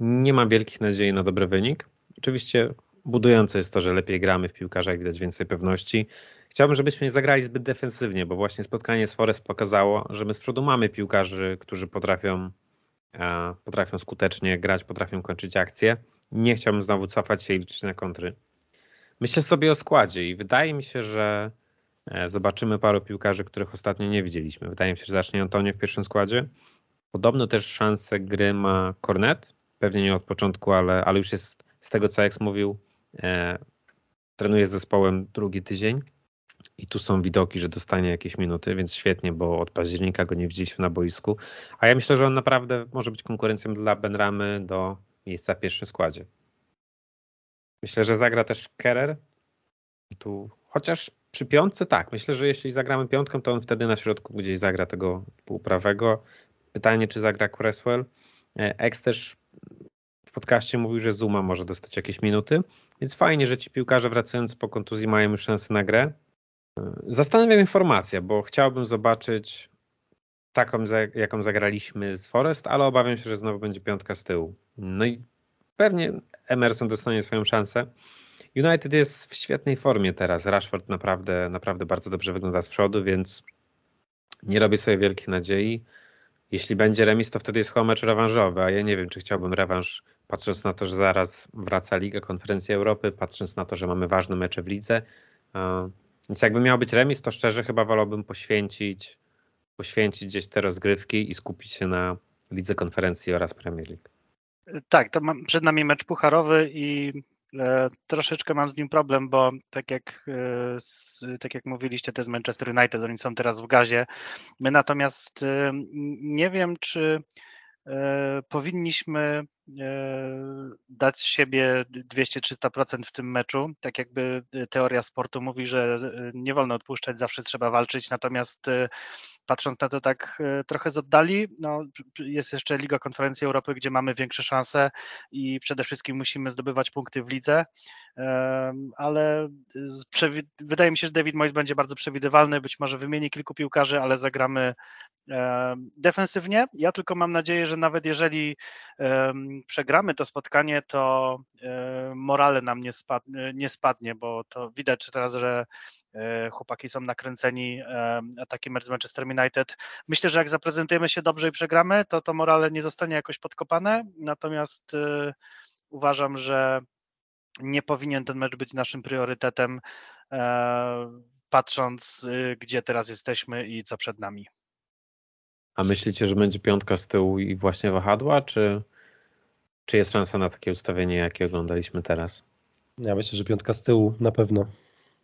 Nie mam wielkich nadziei na dobry wynik. Oczywiście budujące jest to, że lepiej gramy w piłkarzach, widać więcej pewności. Chciałbym, żebyśmy nie zagrali zbyt defensywnie, bo właśnie spotkanie z Forest pokazało, że my z przodu mamy piłkarzy, którzy potrafią, e, potrafią skutecznie grać, potrafią kończyć akcje. Nie chciałbym znowu cofać się i liczyć na kontry. Myślę sobie o składzie i wydaje mi się, że e, zobaczymy paru piłkarzy, których ostatnio nie widzieliśmy. Wydaje mi się, że zacznie Antonio w pierwszym składzie. Podobno też szansę gry ma Cornet. Pewnie nie od początku, ale, ale już jest z tego, co Eks mówił, e, trenuje z zespołem drugi tydzień i tu są widoki, że dostanie jakieś minuty, więc świetnie, bo od października go nie widzieliśmy na boisku. A ja myślę, że on naprawdę może być konkurencją dla Benramy do miejsca w pierwszym składzie. Myślę, że zagra też Kerer. Tu, chociaż przy piątce tak. Myślę, że jeśli zagramy piątką, to on wtedy na środku gdzieś zagra tego półprawego. Pytanie, czy zagra Cresswell. E, Ex też w podcaście mówił, że Zuma może dostać jakieś minuty, więc fajnie, że ci piłkarze wracając po kontuzji mają już szansę na grę. Zastanawiam informację, bo chciałbym zobaczyć taką, jaką zagraliśmy z Forest, ale obawiam się, że znowu będzie piątka z tyłu. No i pewnie Emerson dostanie swoją szansę. United jest w świetnej formie teraz. Rashford naprawdę, naprawdę bardzo dobrze wygląda z przodu, więc nie robię sobie wielkich nadziei. Jeśli będzie remis, to wtedy jest chyba mecz rewanżowy, a ja nie wiem, czy chciałbym rewanż, patrząc na to, że zaraz wraca Liga Konferencji Europy, patrząc na to, że mamy ważne mecze w lidze. Więc jakby miał być remis, to szczerze chyba wolałbym poświęcić, poświęcić gdzieś te rozgrywki i skupić się na Lidze Konferencji oraz Premier League. Tak, to przed nami mecz pucharowy i troszeczkę mam z nim problem, bo tak jak, e, tak jak mówiliście, to jest Manchester United, oni są teraz w gazie. My natomiast e, nie wiem, czy e, powinniśmy E, dać siebie 200-300% w tym meczu. Tak jakby e, teoria sportu mówi, że e, nie wolno odpuszczać, zawsze trzeba walczyć, natomiast patrząc na to tak trochę z oddali, no, jest jeszcze Liga Konferencji Europy, gdzie mamy większe szanse i przede wszystkim musimy zdobywać punkty w lidze, ale wydaje mi się, że David Moyes będzie bardzo przewidywalny, być może wymieni kilku piłkarzy, ale zagramy defensywnie. Ja tylko mam nadzieję, że nawet jeżeli przegramy to spotkanie, to morale nam nie spadnie, nie spadnie, bo to widać teraz, że e, chłopaki są nakręceni atakiem z Manchester United. Myślę, że jak zaprezentujemy się dobrze i przegramy, to to morale nie zostanie jakoś podkopane, natomiast e, uważam, że nie powinien ten mecz być naszym priorytetem, e, patrząc gdzie teraz jesteśmy i co przed nami. A myślicie, że będzie piątka z tyłu i właśnie wahadła, czy, czy jest szansa na takie ustawienie, jakie oglądaliśmy teraz? Ja myślę, że piątka z tyłu na pewno.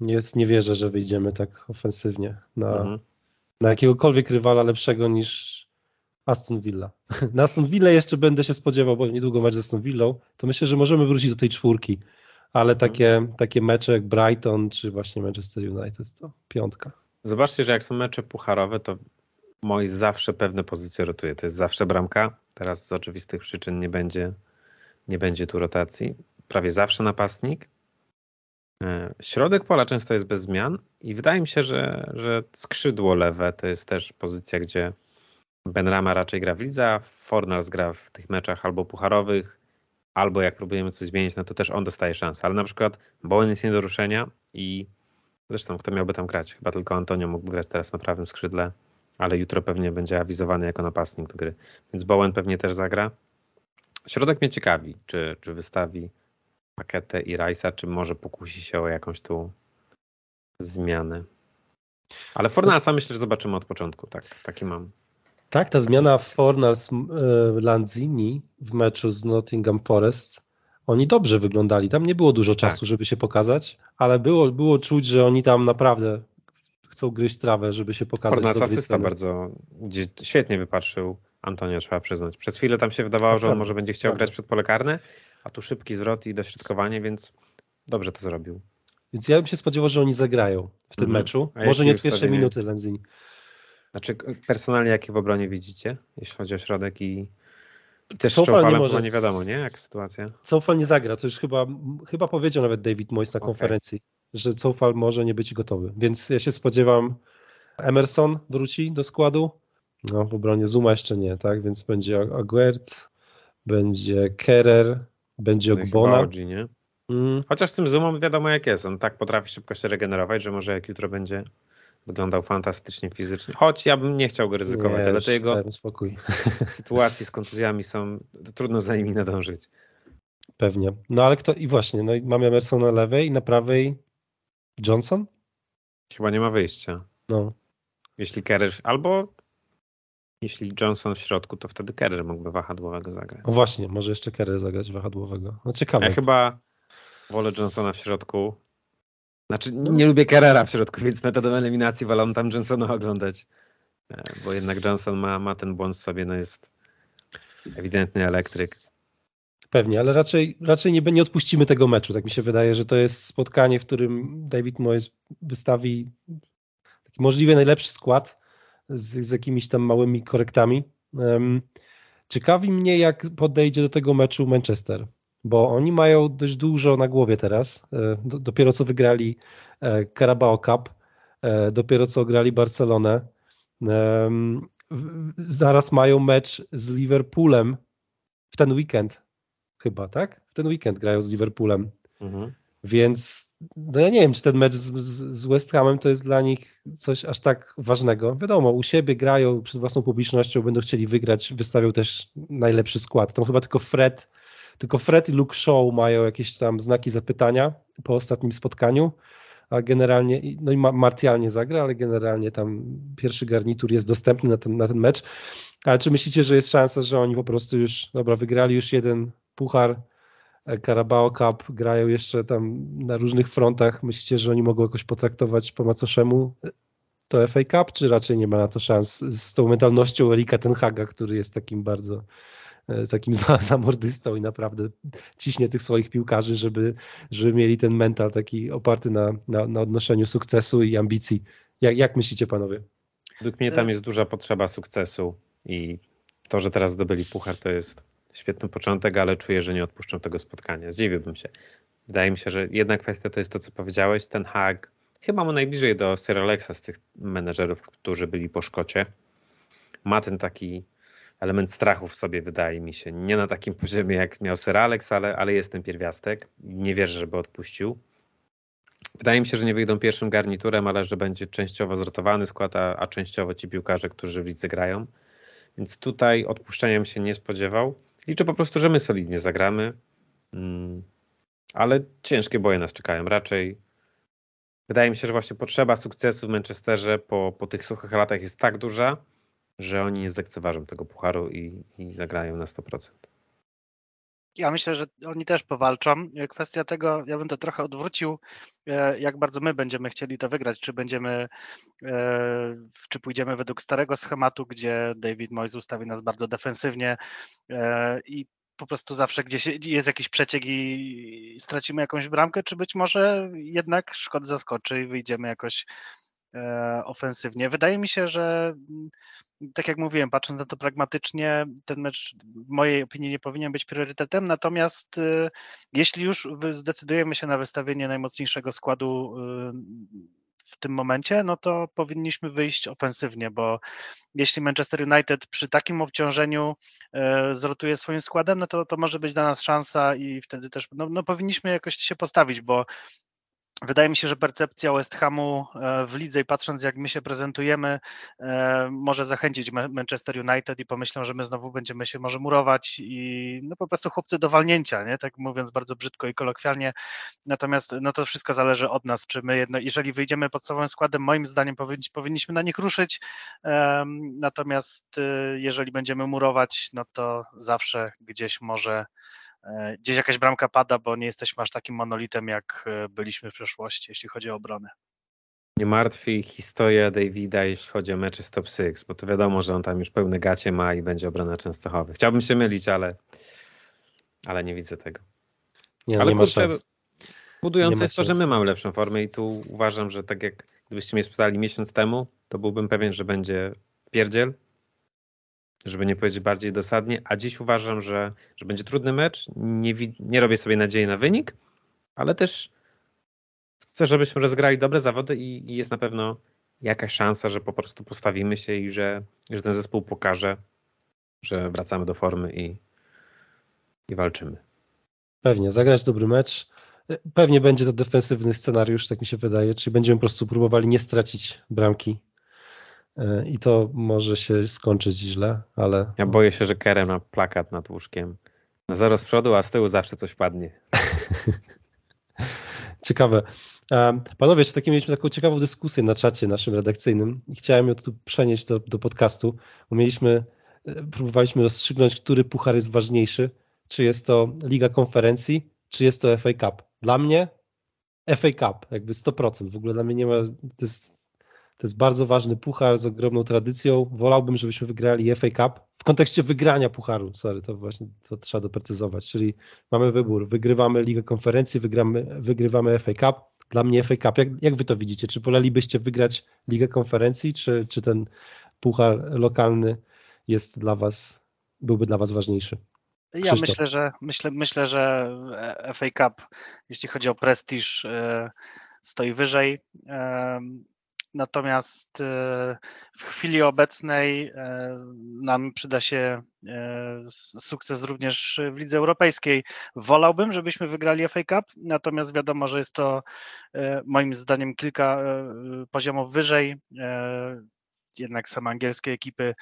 Nie, nie wierzę, że wyjdziemy tak ofensywnie na, mhm. na jakiegokolwiek rywala lepszego niż Aston Villa. [laughs] Na Aston Villa jeszcze będę się spodziewał, bo niedługo mecz z Aston Villą, to myślę, że możemy wrócić do tej czwórki, ale mhm. takie, takie mecze jak Brighton czy właśnie Manchester United to piątka. Zobaczcie, że jak są mecze pucharowe, to Moi zawsze pewne pozycje rotuje. To jest zawsze bramka. Teraz z oczywistych przyczyn nie będzie, nie będzie tu rotacji. Prawie zawsze napastnik. E, środek pola często jest bez zmian i wydaje mi się, że, że skrzydło lewe to jest też pozycja, gdzie Benrama raczej gra w lidze, Fornals gra w tych meczach albo pucharowych, albo jak próbujemy coś zmienić, no to też on dostaje szansę. Ale na przykład Bowen jest nie do ruszenia i zresztą kto miałby tam grać? Chyba tylko Antonio mógłby grać teraz na prawym skrzydle ale jutro pewnie będzie awizowany jako napastnik do gry. Więc Bowen pewnie też zagra. Środek mnie ciekawi, czy, czy wystawi Paketę i Rajsa, czy może pokusi się o jakąś tu zmianę. Ale Fornalsa myślę, że zobaczymy od początku. Tak, taki mam. Tak, ta zmiana Fornals e, Lanzini w meczu z Nottingham Forest, oni dobrze wyglądali. Tam nie było dużo czasu, tak. żeby się pokazać, ale było, było czuć, że oni tam naprawdę chcą gryźć trawę, żeby się pokazać Fornals asysta bardzo świetnie wypatrzył Antonio, trzeba przyznać. Przez chwilę tam się wydawało, że on może będzie chciał grać przed pole karne, a tu szybki zwrot i dośrodkowanie, więc dobrze to zrobił. Więc ja bym się spodziewał, że oni zagrają w tym mhm. meczu. Może nie od pierwszej minuty Lenzini. Znaczy personalnie jakie w obronie widzicie, jeśli chodzi o środek i też Cofal nie może. nie wiadomo, nie? Jak sytuacja? Cofal nie zagra, to już chyba, chyba powiedział nawet David Moyes na konferencji. Okay że Cofal może nie być gotowy. Więc ja się spodziewam, Emerson wróci do składu. No, w obronie Zuma jeszcze nie, tak? Więc będzie Aguert, będzie Kerer, będzie Ogbona. Oggi, nie? Mm. Chociaż z tym Zumą wiadomo jak jest. On tak potrafi szybko się regenerować, że może jak jutro będzie wyglądał fantastycznie fizycznie. Choć ja bym nie chciał go ryzykować, nie, ale to jego spokój. [laughs] sytuacje z kontuzjami są, trudno za nimi nadążyć. Pewnie. No ale kto, i właśnie, no i mamy Emersona lewej i na prawej Johnson? Chyba nie ma wyjścia. No. Jeśli Kerr, albo jeśli Johnson w środku, to wtedy Kerr mógłby wahadłowego zagrać. O właśnie, może jeszcze Kerr zagrać wahadłowego. No ciekawe. Ja chyba wolę Johnsona w środku. Znaczy nie, nie lubię Kerrera w środku, więc metodą eliminacji wolę tam Johnsona oglądać. E, bo jednak Johnson ma, ma ten błąd w sobie, no jest ewidentny elektryk. Pewnie, ale raczej, raczej nie, nie odpuścimy tego meczu. Tak mi się wydaje, że to jest spotkanie, w którym David Moyes wystawi taki możliwie najlepszy skład z, z jakimiś tam małymi korektami. Ciekawi mnie, jak podejdzie do tego meczu Manchester, bo oni mają dość dużo na głowie teraz. E, dopiero co wygrali e, Carabao Cup, e, dopiero co grali Barcelonę. Zaraz mają mecz z Liverpoolem w ten weekend chyba, tak? W ten weekend grają z Liverpoolem. Mhm. Więc no ja nie wiem, czy ten mecz z, z, West Hamem to jest dla nich coś aż tak ważnego. Wiadomo, u siebie grają przed własną publicznością, będą chcieli wygrać, wystawią też najlepszy skład. Tam chyba tylko Fred, tylko Fred i Luke Shaw mają jakieś tam znaki zapytania po ostatnim spotkaniu, a generalnie, no i Martial nie zagra, ale generalnie tam pierwszy garnitur jest dostępny na ten, na ten mecz. Ale czy myślicie, że jest szansa, że oni po prostu już, dobra, wygrali już jeden Puchar, Carabao Cup grają jeszcze tam na różnych frontach. Myślicie, że oni mogą jakoś potraktować po macoszemu to FA Cup, czy raczej nie ma na to szans z tą mentalnością Erika Tenhaga, który jest takim bardzo e, takim [laughs] zamordystą i naprawdę ciśnie tych swoich piłkarzy, żeby, żeby mieli ten mental taki oparty na, na, na odnoszeniu sukcesu i ambicji. Jak, jak myślicie panowie? Według mnie tam jest duża potrzeba sukcesu i to, że teraz zdobyli puchar, to jest świetny początek, ale czuję, że nie odpuszczą tego spotkania. Zdziwiłbym się. Wydaje mi się, że jedna kwestia to jest to, co powiedziałeś. Ten Hag chyba mu najbliżej do Sir Alexa z tych menedżerów, którzy byli po Szkocie. ma ten taki element strachu w sobie, wydaje mi się. Nie na takim [laughs] poziomie, jak miał Sir Alex, ale, ale jest ten pierwiastek. Nie wierzę, żeby odpuścił. Wydaje mi się, że nie wyjdą pierwszym garniturem, ale że będzie częściowo zrotowany skład, a, a częściowo ci piłkarze, którzy w lidze grają. Więc tutaj odpuszczeniem się nie spodziewał. Liczę po prostu, że my solidnie zagramy. Mm, ale ciężkie boje nas czekają. Raczej wydaje mi się, że właśnie potrzeba sukcesu w Manchesterze po, po tych suchych latach jest tak duża, że oni nie zlekceważą tego pucharu i, i zagrają na 100%. Ja myślę, że oni też powalczą. Kwestia tego, ja bym to trochę odwrócił, e, jak bardzo my będziemy chcieli to wygrać. Czy będziemy, e, czy pójdziemy według starego schematu, gdzie David Moyes ustawi nas bardzo defensywnie e, i po prostu zawsze gdzieś jest jakiś przeciek i stracimy jakąś bramkę, czy być może jednak Szkod zaskoczy i wyjdziemy jakoś ofensywnie. Wydaje mi się, że tak jak mówiłem, patrząc na to pragmatycznie, ten mecz w mojej opinii nie powinien być priorytetem, natomiast y, jeśli już zdecydujemy się na wystawienie najmocniejszego składu y, w tym momencie, no to powinniśmy wyjść ofensywnie, bo jeśli Manchester United przy takim obciążeniu y, zrotuje swoim składem, no to, to może być dla nas szansa i wtedy też no, no powinniśmy jakoś się postawić, bo Wydaje mi się, że percepcja West Hamu e, w lidze i patrząc jak my się prezentujemy, e, może zachęcić Manchester United i pomyślą, że my znowu będziemy się może murować i no po prostu chłopcy do walnięcia, nie? tak mówiąc bardzo brzydko i kolokwialnie. Natomiast no to wszystko zależy od nas, czy my jedno, jeżeli wyjdziemy podstawowym składem, moim zdaniem powinniśmy na nich ruszyć. Natomiast e, jeżeli będziemy murować, no to zawsze gdzieś może gdzieś jakaś bramka pada, bo nie jesteśmy aż takim monolitem, jak e, byliśmy w przeszłości, jeśli chodzi o obronę. Nie martwi historia Davida, jeśli chodzi o mecze z top 6, bo to wiadomo, że on tam już pełne gacie ma i będzie obrona Częstochowy. Chciałbym się mylić, ale, ale nie widzę tego. Nie, ale nie kurczę, budujące jest to, że my mamy lepszą formę i tu uważam, że tak jak gdybyście mnie spytali miesiąc temu, to byłbym pewien, że będzie pierdziel, żeby nie powiedzieć bardziej dosadnie, a dziś uważam, że, że będzie trudny mecz. Nie, nie robię sobie nadziei na wynik, ale też chcę, żebyśmy rozgrali dobre zawody i, i jest na pewno jakaś szansa, że po prostu postawimy się i że, że ten zespół pokaże, że wracamy do formy i, i walczymy. Pewnie, zagrać dobry mecz. Pewnie będzie to defensywny scenariusz, tak mi się wydaje, czyli będziemy po prostu próbowali nie stracić bramki i to może się skończyć źle, ale... Ja boję się, że Kerem ma plakat nad łóżkiem. Na zero z przodu, a z tyłu zawsze coś padnie. [laughs] Ciekawe. E, panowie, czy takim mieliśmy taką ciekawą dyskusję na czacie naszym redakcyjnym i chciałem ją tu przenieść do, do podcastu, bo mieliśmy, e, próbowaliśmy rozstrzygnąć, który puchar jest ważniejszy, czy jest to Liga Konferencji, czy jest to FA Cup. Dla mnie FA Cup, jakby 100%. W ogóle dla mnie nie ma, to jest to jest bardzo ważny puchar z ogromną tradycją. Wolałbym, żebyśmy wygrali FA Cup w kontekście wygrania pucharu. Sorry, to właśnie to trzeba doprecyzować. Czyli mamy wybór. Wygrywamy Ligę Konferencji, wygramy, wygrywamy FA Cup. Dla mnie FA Cup. Jak, jak wy to widzicie? Czy wolelibyście wygrać Ligę Konferencji, czy, czy ten puchar lokalny jest dla was, byłby dla was ważniejszy? Ja myślę, że myślę, myślę, że FA Cup, jeśli chodzi o prestiż, e, stoi wyżej. Natomiast e, w chwili obecnej e, nam przyda się e, sukces również w lidze europejskiej. Wolałbym, żebyśmy wygrali FA Cup, natomiast wiadomo, że jest to moim zdaniem kilka poziomów wyżej. Jednak same angielskie ekipy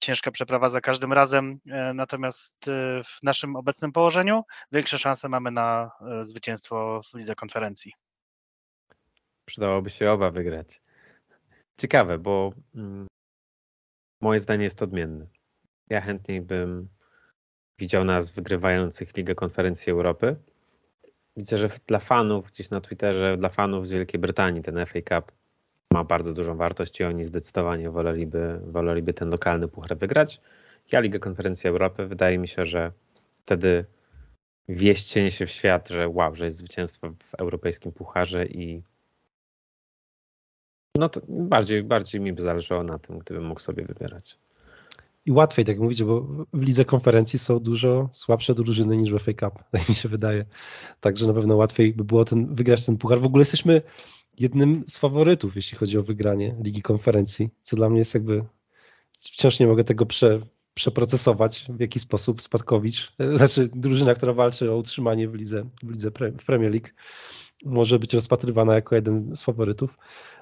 ciężka przeprawa za każdym razem, natomiast w naszym obecnym położeniu większe szanse mamy na zwycięstwo w lidze konferencji. Przydałoby się oba wygrać. Ciekawe, bo mm, moje zdanie jest odmienne. Ja chętniej bym widział nas wygrywających Ligę Konferencji Europy. Widzę, że dla fanów gdzieś na Twitterze, dla fanów z Wielkiej Brytanii ten FA Cup ma bardzo dużą wartość i oni zdecydowanie woleliby, woleliby ten lokalny puchar wygrać. Ja Ligę Konferencji Europy, wydaje mi się, że wtedy wieść cienie się w świat, że wow, że jest zwycięstwo w europejskim pucharze i no to bardziej, bardziej mi by zależało na tym, gdybym mógł sobie wybierać. I łatwiej, tak mówicie, bo w lidze konferencji są dużo słabsze drużyny niż w FA Cup, [laughs] tak mi się wydaje. Także na pewno łatwiej by było ten, wygrać ten puchar. W ogóle jesteśmy jednym z faworytów, jeśli chodzi o wygranie Ligi Konferencji, co dla mnie jest jakby wciąż nie mogę tego prze, przeprocesować, w jaki sposób Spadkowicz, [laughs] znaczy drużyna, która walczy o utrzymanie w lidze, w lidze w Premier League, może być rozpatrywana jako jeden z faworytów,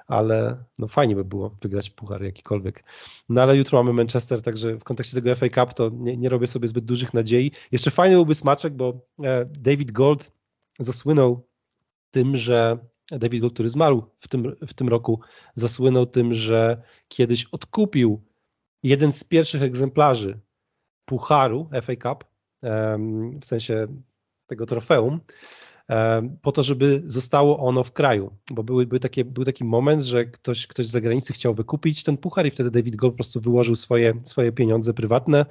ale no fajnie by było wygrać puchar jakikolwiek. No ale jutro mamy Manchester, także w kontekście tego FA Cup to nie, nie robię sobie zbyt dużych nadziei. Jeszcze fajny byłby smaczek, bo e, David Gold zasłynął tym, że David Gold, który zmarł w tym, w tym roku, zasłynął tym, że kiedyś odkupił jeden z pierwszych egzemplarzy pucharu FA Cup, w sensie tego trofeum, po to, żeby zostało ono w kraju, bo były, były takie, był taki moment, że ktoś, ktoś z zagranicy chciał wykupić ten puchar i wtedy David Gold po prostu wyłożył swoje, swoje pieniądze prywatne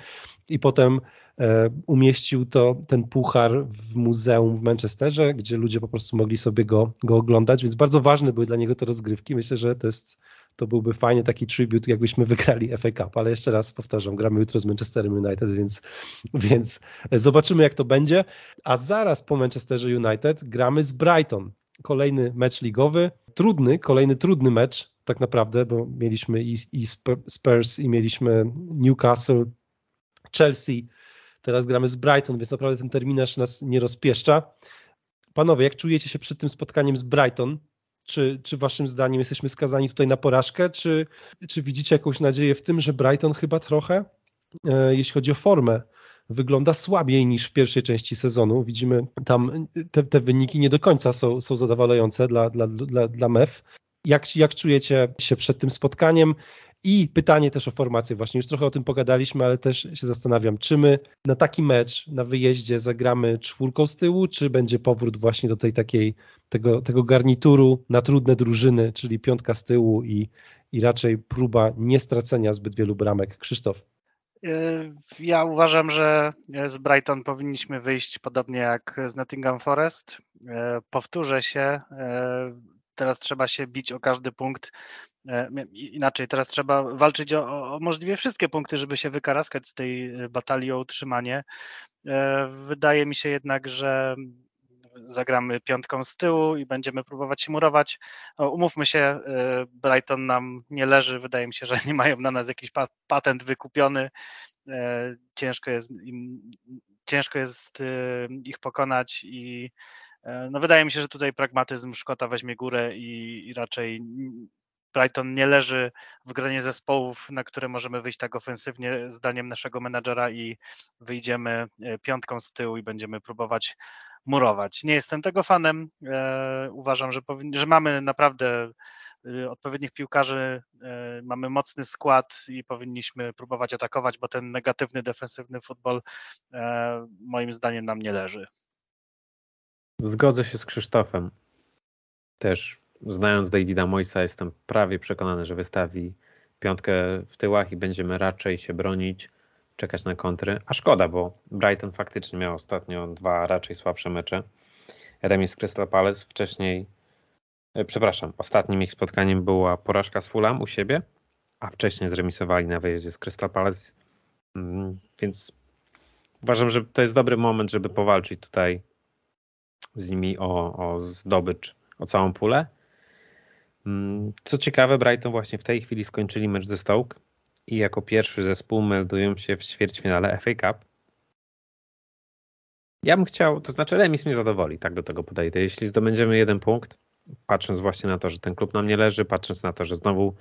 i potem e, umieścił to, ten puchar w muzeum w Manchesterze, gdzie ludzie po prostu mogli sobie go, go oglądać, więc bardzo ważne były dla niego te rozgrywki. Myślę, że to jest to byłby fajnie taki tribute, jakbyśmy wygrali FA Cup, ale jeszcze raz powtarzam, gramy jutro z Manchesterem United, więc, więc zobaczymy jak to będzie, a zaraz po Manchesterze United gramy z Brighton, kolejny mecz ligowy, trudny, kolejny trudny mecz tak naprawdę, bo mieliśmy i, i Spurs i mieliśmy Newcastle, Chelsea, teraz gramy z Brighton, więc naprawdę ten terminarz nas nie rozpieszcza. Panowie, jak czujecie się przed tym spotkaniem z Brighton? Czy, czy waszym zdaniem jesteśmy skazani tutaj na porażkę, czy, czy widzicie jakąś nadzieję w tym, że Brighton chyba trochę, e, jeśli chodzi o formę, wygląda słabiej niż w pierwszej części sezonu. Widzimy tam te, te wyniki nie do końca są, są zadowalające dla, dla, dla, dla MEF. Jak, jak czujecie się przed tym spotkaniem? I pytanie też o formację, właśnie już trochę o tym pogadaliśmy, ale też się zastanawiam, czy my na taki mecz na wyjeździe zagramy czwórką z tyłu, czy będzie powrót właśnie do tej takiej, tego, tego garnituru na trudne drużyny, czyli piątka z tyłu i, i raczej próba nie stracenia zbyt wielu bramek. Krzysztof. Y, ja uważam, że z Brighton powinniśmy wyjść podobnie jak z Nottingham Forest. Y, powtórzę się, y, teraz trzeba się bić o każdy punkt. E, inaczej, teraz trzeba walczyć o, o możliwie wszystkie punkty, żeby się wykaraskać z tej e, batalii o utrzymanie. E, wydaje mi się jednak, że zagramy piątką z tyłu i będziemy próbować się murować. umówmy się, Brighton nam nie leży, wydaje mi się, że [laughs] nie mają na nas jakiś patent wykupiony. Ciężko jest im, ciężko jest ich pokonać i no wydaje mi się, że tutaj pragmatyzm Szkota weźmie górę i, i raczej Brighton nie leży w gronie zespołów, na które możemy wyjść tak ofensywnie, zdaniem naszego menadżera i wyjdziemy e, piątką z tyłu i będziemy próbować murować. Nie jestem tego fanem. E, uważam, że, że mamy naprawdę odpowiednich piłkarzy, mamy mocny skład i powinniśmy próbować atakować, bo ten negatywny, defensywny futbol moim zdaniem nam nie leży. Zgodzę się z Krzysztofem. Też znając Davida Moisa jestem prawie przekonany, że wystawi piątkę w tyłach i będziemy raczej się bronić, czekać na kontry. A szkoda, bo Brighton faktycznie miał ostatnio dwa raczej słabsze mecze. Remis z Crystal Palace, wcześniej, e, przepraszam, ostatnim ich spotkaniem była porażka z Fulham u siebie, a wcześniej zremisowali na wyjeździe z Crystal Palace, mm, więc uważam, że to jest dobry moment, żeby powalczyć tutaj z nimi o, o zdobycz, o całą pulę. Mm, co ciekawe, Brighton właśnie w tej chwili skończyli mecz ze Stoke i jako pierwszy zespół meldują się w ćwierćfinale FA Cup. Ja bym chciał, to znaczy remis mnie zadowoli, tak do tego podejdę. Jeśli zdobędziemy jeden punkt, patrząc właśnie na to, że ten klub nam nie leży, patrząc na to, że znowu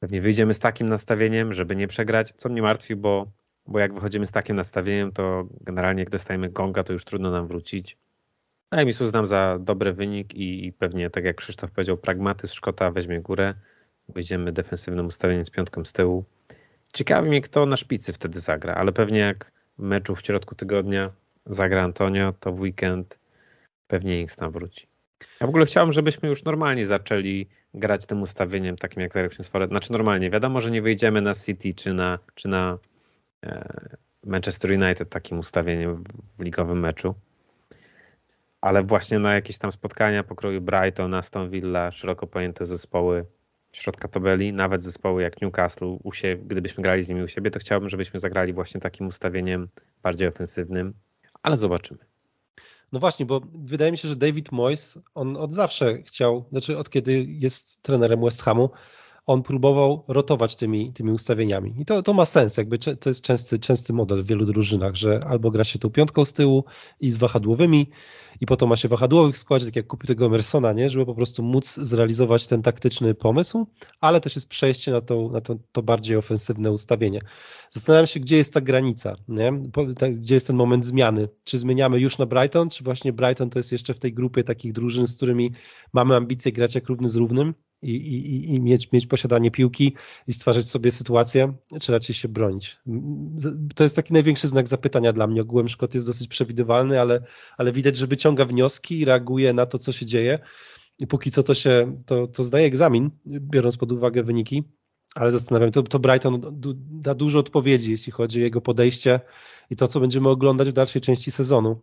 pewnie wyjdziemy z takim nastawieniem, żeby nie przegrać, co mnie martwi, bo, bo jak wychodzimy z takim nastawieniem, to generalnie jak dostajemy gonga, to już trudno nam wrócić. Remis uznam za dobry wynik i pewnie, tak jak Krzysztof powiedział, pragmatyzm Szkota weźmie górę. Będziemy defensywnym ustawieniem z piątką z tyłu. Ciekawi mnie, kto na szpicy wtedy zagra, ale pewnie jak w meczu w środku tygodnia zagra Antonio, to w weekend pewnie Inks tam wróci. Ja w ogóle chciałem, żebyśmy już normalnie zaczęli grać tym ustawieniem, takim jak zagraliśmy z Forest. Znaczy normalnie, wiadomo, że nie wyjdziemy na City czy na, czy na e, Manchester United takim ustawieniem w ligowym meczu, ale właśnie na jakieś tam spotkania pokroju Brighton, Aston Villa, szeroko pojęte zespoły środka tabeli, nawet zespoły jak Newcastle, u gdybyśmy grali z nimi u siebie, to chciałbym, żebyśmy zagrali właśnie takim ustawieniem bardziej ofensywnym, ale zobaczymy. No właśnie, bo wydaje mi się, że David Moyes, on od zawsze chciał, znaczy od kiedy jest trenerem West Hamu, on próbował rotować tymi, tymi ustawieniami. I to, to ma sens, jakby to jest częsty, częsty model w wielu drużynach, że albo gra się tą piątką z tyłu i z wahadłowymi i potem ma się wahadłowych składzie, tak jak kupił tego Emersona, nie? żeby po prostu móc zrealizować ten taktyczny pomysł, ale też jest przejście na, to, na to, to bardziej ofensywne ustawienie. Zastanawiam się, gdzie jest ta granica, nie? gdzie jest ten moment zmiany. Czy zmieniamy już na Brighton, czy właśnie Brighton to jest jeszcze w tej grupie takich drużyn, z którymi mamy ambicje grać jak równy z równym, i, i, i mieć, mieć posiadanie piłki i stwarzać sobie sytuację, czy raczej się bronić. To jest taki największy znak zapytania dla mnie. Ogółem Szkot jest dosyć przewidywalny, ale, ale widać, że wyciąga wnioski i reaguje na to, co się dzieje. I póki co to się, to, to zdaje egzamin, biorąc pod uwagę wyniki, ale zastanawiam się, to, to Brighton da dużo odpowiedzi, jeśli chodzi o jego podejście i to, co będziemy oglądać w dalszej części sezonu,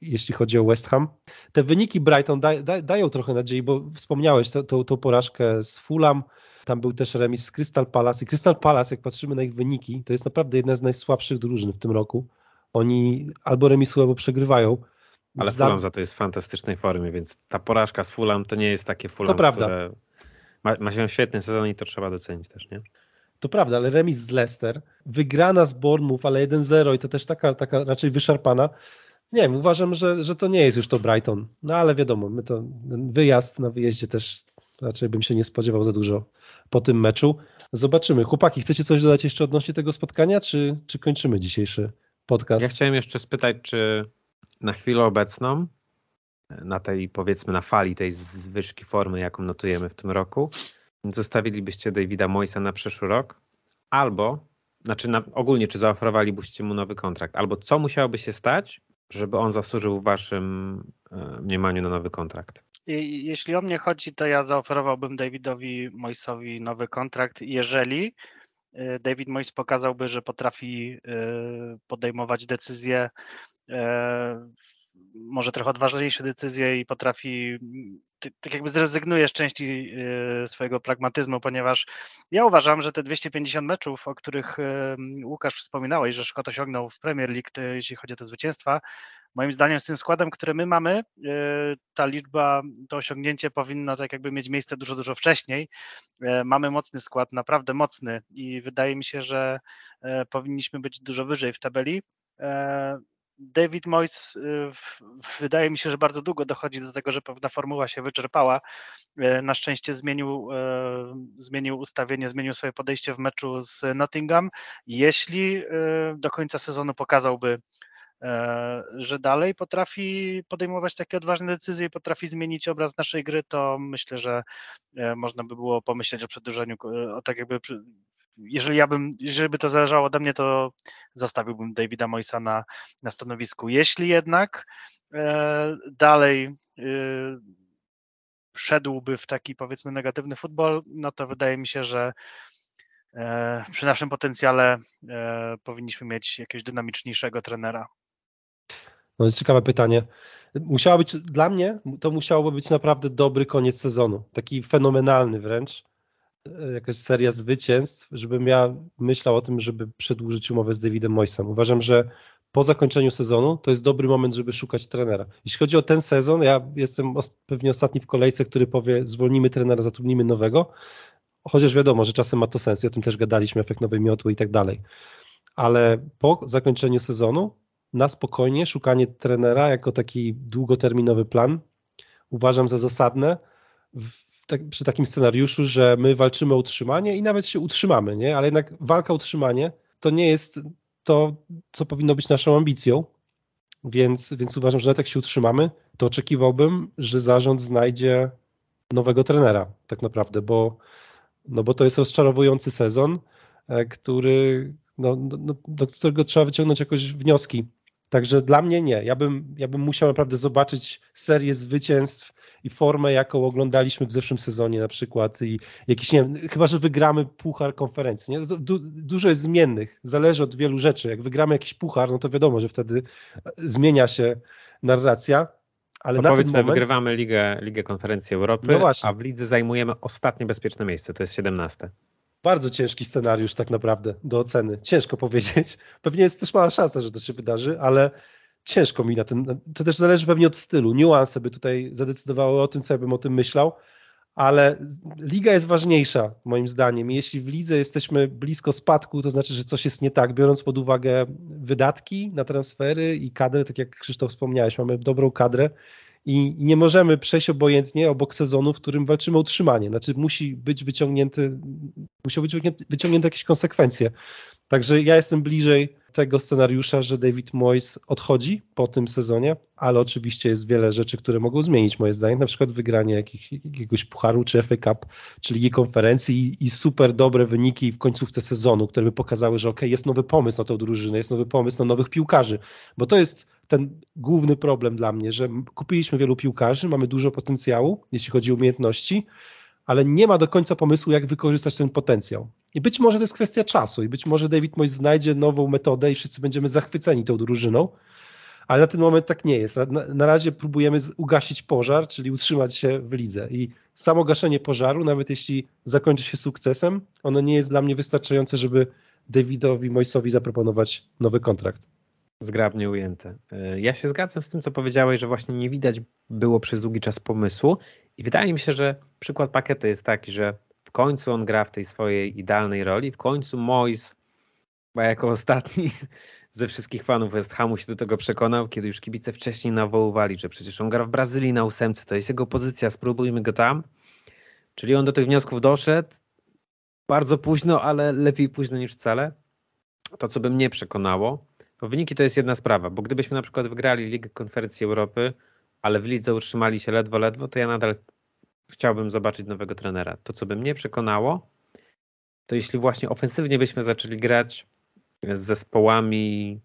jeśli chodzi o West Ham. Te wyniki Brighton da, da, dają trochę nadziei, bo wspomniałeś tą porażkę z Fulham, tam był też remis z Crystal Palace i Crystal Palace, jak patrzymy na ich wyniki, to jest naprawdę jedna z najsłabszych drużyn w tym roku. Oni albo remisują, albo przegrywają. Ale Fulham za to jest w fantastycznej formie, więc ta porażka z Fulham to nie jest takie Fulham, to prawda. które ma, ma się świetny sezon i to trzeba docenić też, nie? To prawda, ale remis z Leicester, wygrana z Bournemouth, ale 1-0 i to też taka, taka raczej wyszarpana. Nie wiem, uważam, że, że to nie jest już to Brighton. No ale wiadomo, my to wyjazd na wyjeździe też raczej bym się nie spodziewał za dużo po tym meczu. Zobaczymy. Chłopaki, chcecie coś dodać jeszcze odnośnie tego spotkania, czy, czy kończymy dzisiejszy podcast? Ja chciałem jeszcze spytać, czy na chwilę obecną na tej, powiedzmy, na fali tej zwyżki formy, jaką notujemy w tym roku, zostawilibyście Davida Moisa na przyszły rok? Albo, znaczy na, ogólnie, czy zaoferowalibyście mu nowy kontrakt? Albo co musiałoby się stać, żeby on zasłużył w waszym e, mniemaniu na nowy kontrakt? Jeśli o mnie chodzi, to ja zaoferowałbym Davidowi Moisowi nowy kontrakt, jeżeli e, David Mois pokazałby, że potrafi e, podejmować decyzje może trochę odważniejsze decyzje i potrafi, tak jakby zrezygnuje z części y, swojego pragmatyzmu, ponieważ ja uważam, że te 250 meczów, o których y, Łukasz wspominałeś, że Szkot osiągnął w Premier League, jeśli chodzi o te zwycięstwa, moim zdaniem z tym składem, który my mamy, y, ta liczba, to osiągnięcie powinno tak jakby mieć miejsce dużo, dużo wcześniej. Mamy mocny skład, naprawdę mocny i wydaje mi się, że powinniśmy być dużo wyżej w tabeli. David Moyes y, wydaje mi się, że bardzo długo dochodzi do tego, że pewna formuła się wyczerpała. Y, na szczęście zmienił, y, zmienił ustawienie, zmienił swoje podejście w meczu z Nottingham. Jeśli do końca sezonu pokazałby, że dalej potrafi podejmować takie odważne decyzje i potrafi zmienić obraz naszej gry, to myślę, że można by było pomyśleć o przedłużeniu, o tak jakby jeżeli ja bym, jeżeli by to zależało ode mnie, to zostawiłbym Davida Moisa na, na stanowisku. Jeśli jednak e, dalej e, szedłby w taki powiedzmy negatywny futbol, no to wydaje mi się, że e, przy naszym potencjale e, powinniśmy mieć jakiegoś dynamiczniejszego trenera. No jest ciekawe pytanie. Musiało być, dla mnie to musiałoby być naprawdę dobry koniec sezonu, taki fenomenalny wręcz jakaś seria zwycięstw, żebym ja myślał o tym, żeby przedłużyć umowę z Davidem Moisem. Uważam, że po zakończeniu sezonu to jest dobry moment, żeby szukać trenera. Jeśli chodzi o ten sezon, ja jestem pewnie ostatni w kolejce, który powie zwolnimy trenera, zatrudnimy nowego, chociaż wiadomo, że czasem ma to sens i o tym też gadaliśmy, efekt nowej miotły i tak dalej. Ale po zakończeniu sezonu na spokojnie szukanie trenera jako taki długoterminowy plan uważam za zasadne tak, przy takim scenariuszu, że my walczymy o utrzymanie i nawet się utrzymamy, nie? ale jednak walka o utrzymanie to nie jest to, co powinno być naszą ambicją, więc, więc uważam, że nawet jak się utrzymamy, to oczekiwałbym, że zarząd znajdzie nowego trenera tak naprawdę, bo, no bo to jest rozczarowujący sezon, e, który, no, no, no do którego trzeba wyciągnąć jakoś wnioski. Także dla mnie nie. Ja bym, ja bym musiał naprawdę zobaczyć serię zwycięstw i formę, jaką oglądaliśmy w zeszłym sezonie na przykład i jakiś, nie wiem, chyba, że wygramy puchar konferencji, nie? Du, dużo jest zmiennych, zależy od wielu rzeczy. Jak wygramy jakiś puchar, no to wiadomo, że wtedy zmienia się narracja, ale na powiedzmy, moment... wygrywamy Ligę, Ligę Konferencji Europy, no a w lidze zajmujemy ostatnie bezpieczne miejsce, to jest 17. Bardzo ciężki scenariusz tak naprawdę do oceny. Ciężko powiedzieć. Pewnie jest też mała szansa, że to się wydarzy, ale ciężko mi na ten. To też zależy pewnie od stylu. Niuanse by tutaj zadecydowały o tym, co ja bym o tym myślał, ale liga jest ważniejsza moim zdaniem. Jeśli w lidze jesteśmy blisko spadku, to znaczy, że coś jest nie tak, biorąc pod uwagę wydatki na transfery i kadrę, tak jak Krzysztof wspomniałeś, mamy dobrą kadrę i nie możemy przejść obojętnie obok sezonu, w którym walczymy o utrzymanie. Znaczy musi być wyciągnięty, muszą być wyciągnięte jakieś konsekwencje. Także ja jestem bliżej tego scenariusza, że David Moyes odchodzi po tym sezonie, ale oczywiście jest wiele rzeczy, które mogą zmienić moje zdanie, na przykład wygranie jakich, jakiegoś pucharu czy FA Cup, czy Ligi Konferencji i, i, super dobre wyniki w końcówce sezonu, które by pokazały, że ok, jest nowy pomysł na tą drużynę, jest nowy pomysł na nowych piłkarzy, bo to jest ten główny problem dla mnie, że kupiliśmy wielu piłkarzy, mamy dużo potencjału, jeśli chodzi o umiejętności, ale nie ma do końca pomysłu, jak wykorzystać ten potencjał. I być może to jest kwestia czasu i być może David Moyes znajdzie nową metodę i wszyscy będziemy zachwyceni tą drużyną, ale na ten moment tak nie jest. Na, na razie próbujemy ugasić pożar, czyli utrzymać się w lidze i samo gaszenie pożaru, nawet jeśli zakończy się sukcesem, ono nie jest dla mnie wystarczające, żeby Davidowi Moisowi zaproponować nowy kontrakt. Zgrabnie ujęte. E, ja się zgadzam z tym, co powiedziałeś, że właśnie nie widać było przez długi czas pomysłu i wydaje mi się, że przykład Pakety jest taki, że w końcu on gra w tej swojej idealnej roli, w końcu Mois, jako ostatni ze wszystkich fanów West Hamu się do tego przekonał, kiedy już kibice wcześniej nawoływali, że przecież on gra w Brazylii na ósemce, to jest jego pozycja, spróbujmy go tam. Czyli on do tych wniosków doszedł bardzo późno, ale lepiej późno niż wcale. To, co by mnie przekonało, to wyniki to jest jedna sprawa, bo gdybyśmy na przykład wygrali Ligę Konferencji Europy, ale w lidze utrzymali się ledwo, ledwo, to ja nadal chciałbym zobaczyć nowego trenera. To, co by mnie przekonało, to jeśli właśnie ofensywnie byśmy zaczęli grać z zespołami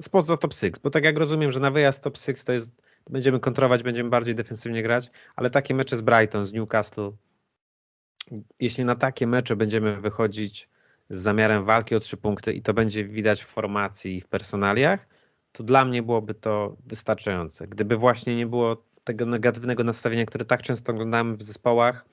spoza top 6, bo tak jak rozumiem, że na wyjazd top 6 to jest, będziemy kontrować, będziemy bardziej defensywnie grać, ale takie mecze z Brighton, z Newcastle, jeśli na takie mecze będziemy wychodzić z zamiarem walki o trzy punkty i to będzie widać w formacji i w personaliach, to dla mnie byłoby to wystarczające. Gdyby właśnie nie było tego negatywnego nastawienia, które tak często oglądamy w zespołach,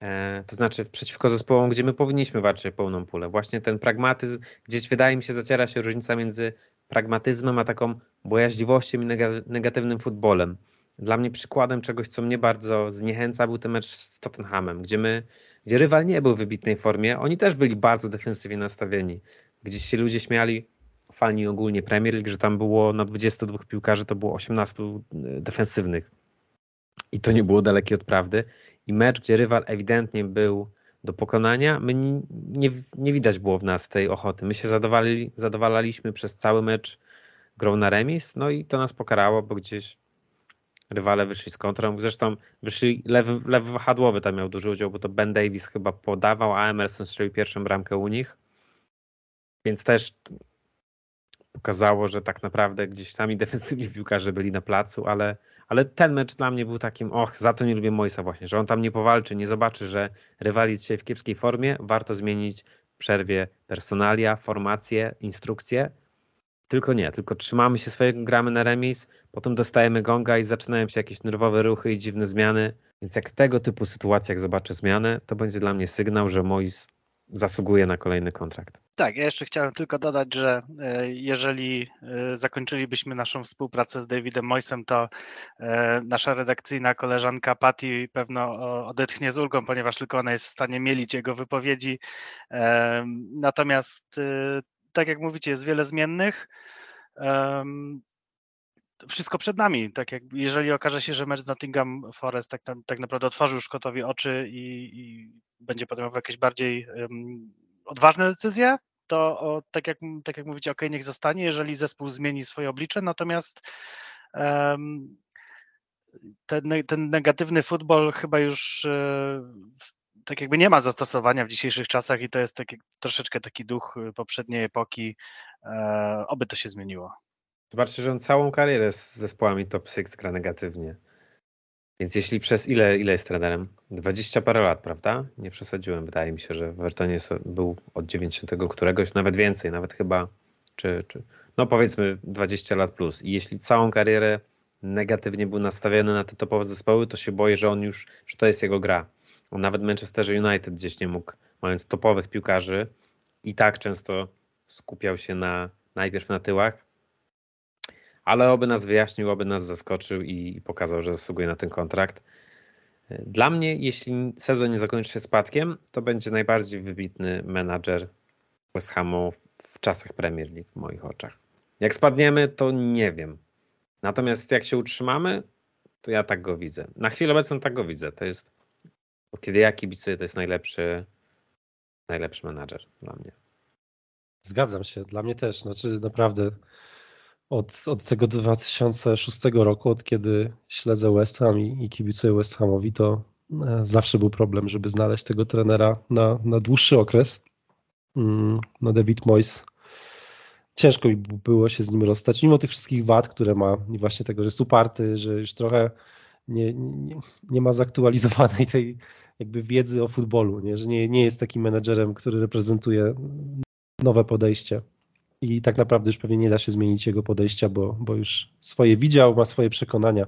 e, to znaczy przeciwko zespołom, gdzie my powinniśmy walczyć o pełną pulę. Właśnie ten pragmatyzm, gdzieś wydaje mi się zaciera się różnica między pragmatyzmem, a taką bojaźliwością i negatywnym futbolem. Dla mnie przykładem czegoś, co mnie bardzo zniechęca, był ten mecz z Tottenhamem, gdzie my gdzie rywal nie był w wybitnej formie, oni też byli bardzo defensywnie nastawieni. Gdzieś się ludzie śmiali, fani ogólnie Premier League, że tam było na 22 piłkarzy, to było 18 e, defensywnych. I to nie było dalekie od prawdy. I mecz, gdzie rywal ewidentnie był do pokonania, my nie, nie, nie widać było w nas tej ochoty. My się zadowalali, zadowalaliśmy przez cały mecz grą na remis, no i to nas pokarało, bo gdzieś rywale wyszli z kontrą. Zresztą wyszli lewy, lewy wahadłowy tam miał duży udział, bo to Ben Davis chyba podawał, a Emerson strzelił pierwszą bramkę u nich. Więc też pokazało, że tak naprawdę gdzieś sami [laughs] defensywni piłkarze byli na placu, ale, ale ten mecz dla mnie był takim, och, za to nie lubię Moisa właśnie, że on tam nie powalczy, nie zobaczy, że rywali jest dzisiaj w kiepskiej formie, warto zmienić w przerwie personalia, formację, instrukcję, tylko nie, tylko trzymamy się swojego, gramy na remis, potem dostajemy gonga i zaczynają się jakieś nerwowe ruchy i dziwne zmiany. Więc jak tego typu sytuacjach zobaczę zmianę, to będzie dla mnie sygnał, że Mois zasługuje na kolejny kontrakt. Tak, ja jeszcze chciałem tylko dodać, że e, jeżeli e, zakończylibyśmy naszą współpracę z Davidem Moisem, to e, nasza redakcyjna koleżanka Patty pewno odetchnie z ulgą, ponieważ tylko ona jest w stanie mielić jego wypowiedzi. Natomiast tak jak mówicie, jest wiele zmiennych. Wszystko przed nami. Tak jak jeżeli okaże się, że mecz z Nottingham Forest tak, tak naprawdę otworzył Szkotowi oczy i, i będzie podejmował jakieś bardziej um, odważne decyzje, to o, tak, jak, tak jak mówicie, ok, niech zostanie, jeżeli zespół zmieni swoje oblicze, natomiast um, ten, ten, negatywny futbol chyba już e, tak jakby nie ma zastosowania w dzisiejszych czasach i to jest taki, troszeczkę taki duch y, poprzedniej epoki. E, oby to się zmieniło. Zobaczcie, że on całą karierę z zespołami top 6 gra negatywnie. Więc jeśli przez ile, ile jest trenerem? 20 parę lat, prawda? Nie przesadziłem. Wydaje mi się, że w Evertonie był od 90 któregoś, nawet więcej, nawet chyba, czy, czy no powiedzmy 20 lat plus. I jeśli całą karierę negatywnie był nastawiony na te topowe zespoły, to się boję, że on już, że to jest jego gra. Nawet Manchester United gdzieś nie mógł, mając topowych piłkarzy, i tak często skupiał się na najpierw na tyłach, ale oby nas wyjaśnił, oby nas zaskoczył i pokazał, że zasługuje na ten kontrakt. Dla mnie, jeśli sezon nie zakończy się spadkiem, to będzie najbardziej wybitny menadżer West Hamu w czasach Premier League w moich oczach. Jak spadniemy, to nie wiem. Natomiast jak się utrzymamy, to ja tak go widzę. Na chwilę obecną tak go widzę. To jest, kiedy ja kibicuję, to jest najlepszy, najlepszy menadżer dla mnie. Zgadzam się, dla mnie też. Znaczy naprawdę od, od tego 2006 roku, od kiedy śledzę West Ham i, i kibicuję West Hamowi, to e, zawsze był problem, żeby znaleźć tego trenera na, na dłuższy okres. Mm, no David Moyes ciężko mi było się z nim rozstać, mimo tych wszystkich wad, które ma i właśnie tego, że jest uparty, że już trochę nie, nie, nie ma zaktualizowanej tej jakby wiedzy o futbolu, nie? że nie, nie jest takim menedżerem, który reprezentuje nowe podejście i tak naprawdę już pewnie nie da się zmienić jego podejścia, bo, bo już swoje widział, ma swoje przekonania.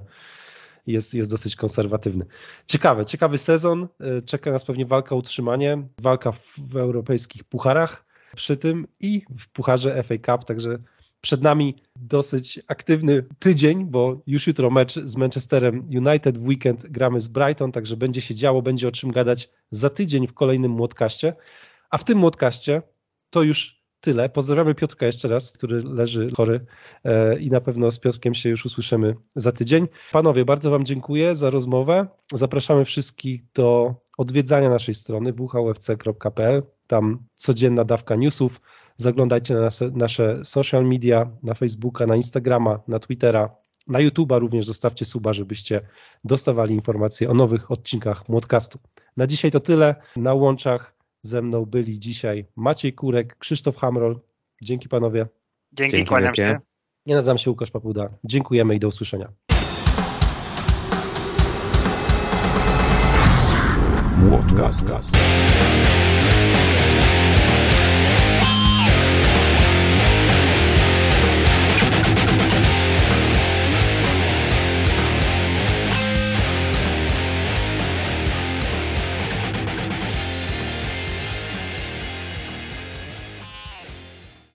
Jest, jest dosyć konserwatywny. Ciekawe, ciekawy sezon. Czeka nas pewnie walka o utrzymanie, walka w, w europejskich pucharach przy tym i w pucharze FA Cup, także przed nami dosyć aktywny tydzień, bo już jutro mecz z Manchesterem United, w weekend gramy z Brighton, także będzie się działo, będzie o czym gadać za tydzień w kolejnym młotkaście. A w tym młotkaście to już tyle. Pozdrawiamy Piotrka jeszcze raz, który leży chory e, i na pewno z Piotrkiem się już usłyszymy za tydzień. Panowie, bardzo Wam dziękuję za rozmowę. Zapraszamy wszystkich do odwiedzania naszej strony whufc.pl. Tam codzienna dawka newsów. Zaglądajcie na nasze, nasze social media, na Facebooka, na Instagrama, na Twittera, na YouTube'a również zostawcie suba, żebyście dostawali informacje o nowych odcinkach Młodcastu. Na dzisiaj to tyle. Na łączach ze mną byli dzisiaj Maciej Kurek, Krzysztof Hamrol. Dzięki panowie. Dzięki, Dzięki kłaniam się. Ja nazywam się Łukasz Papuda. Dziękujemy i do usłyszenia. Młodcast.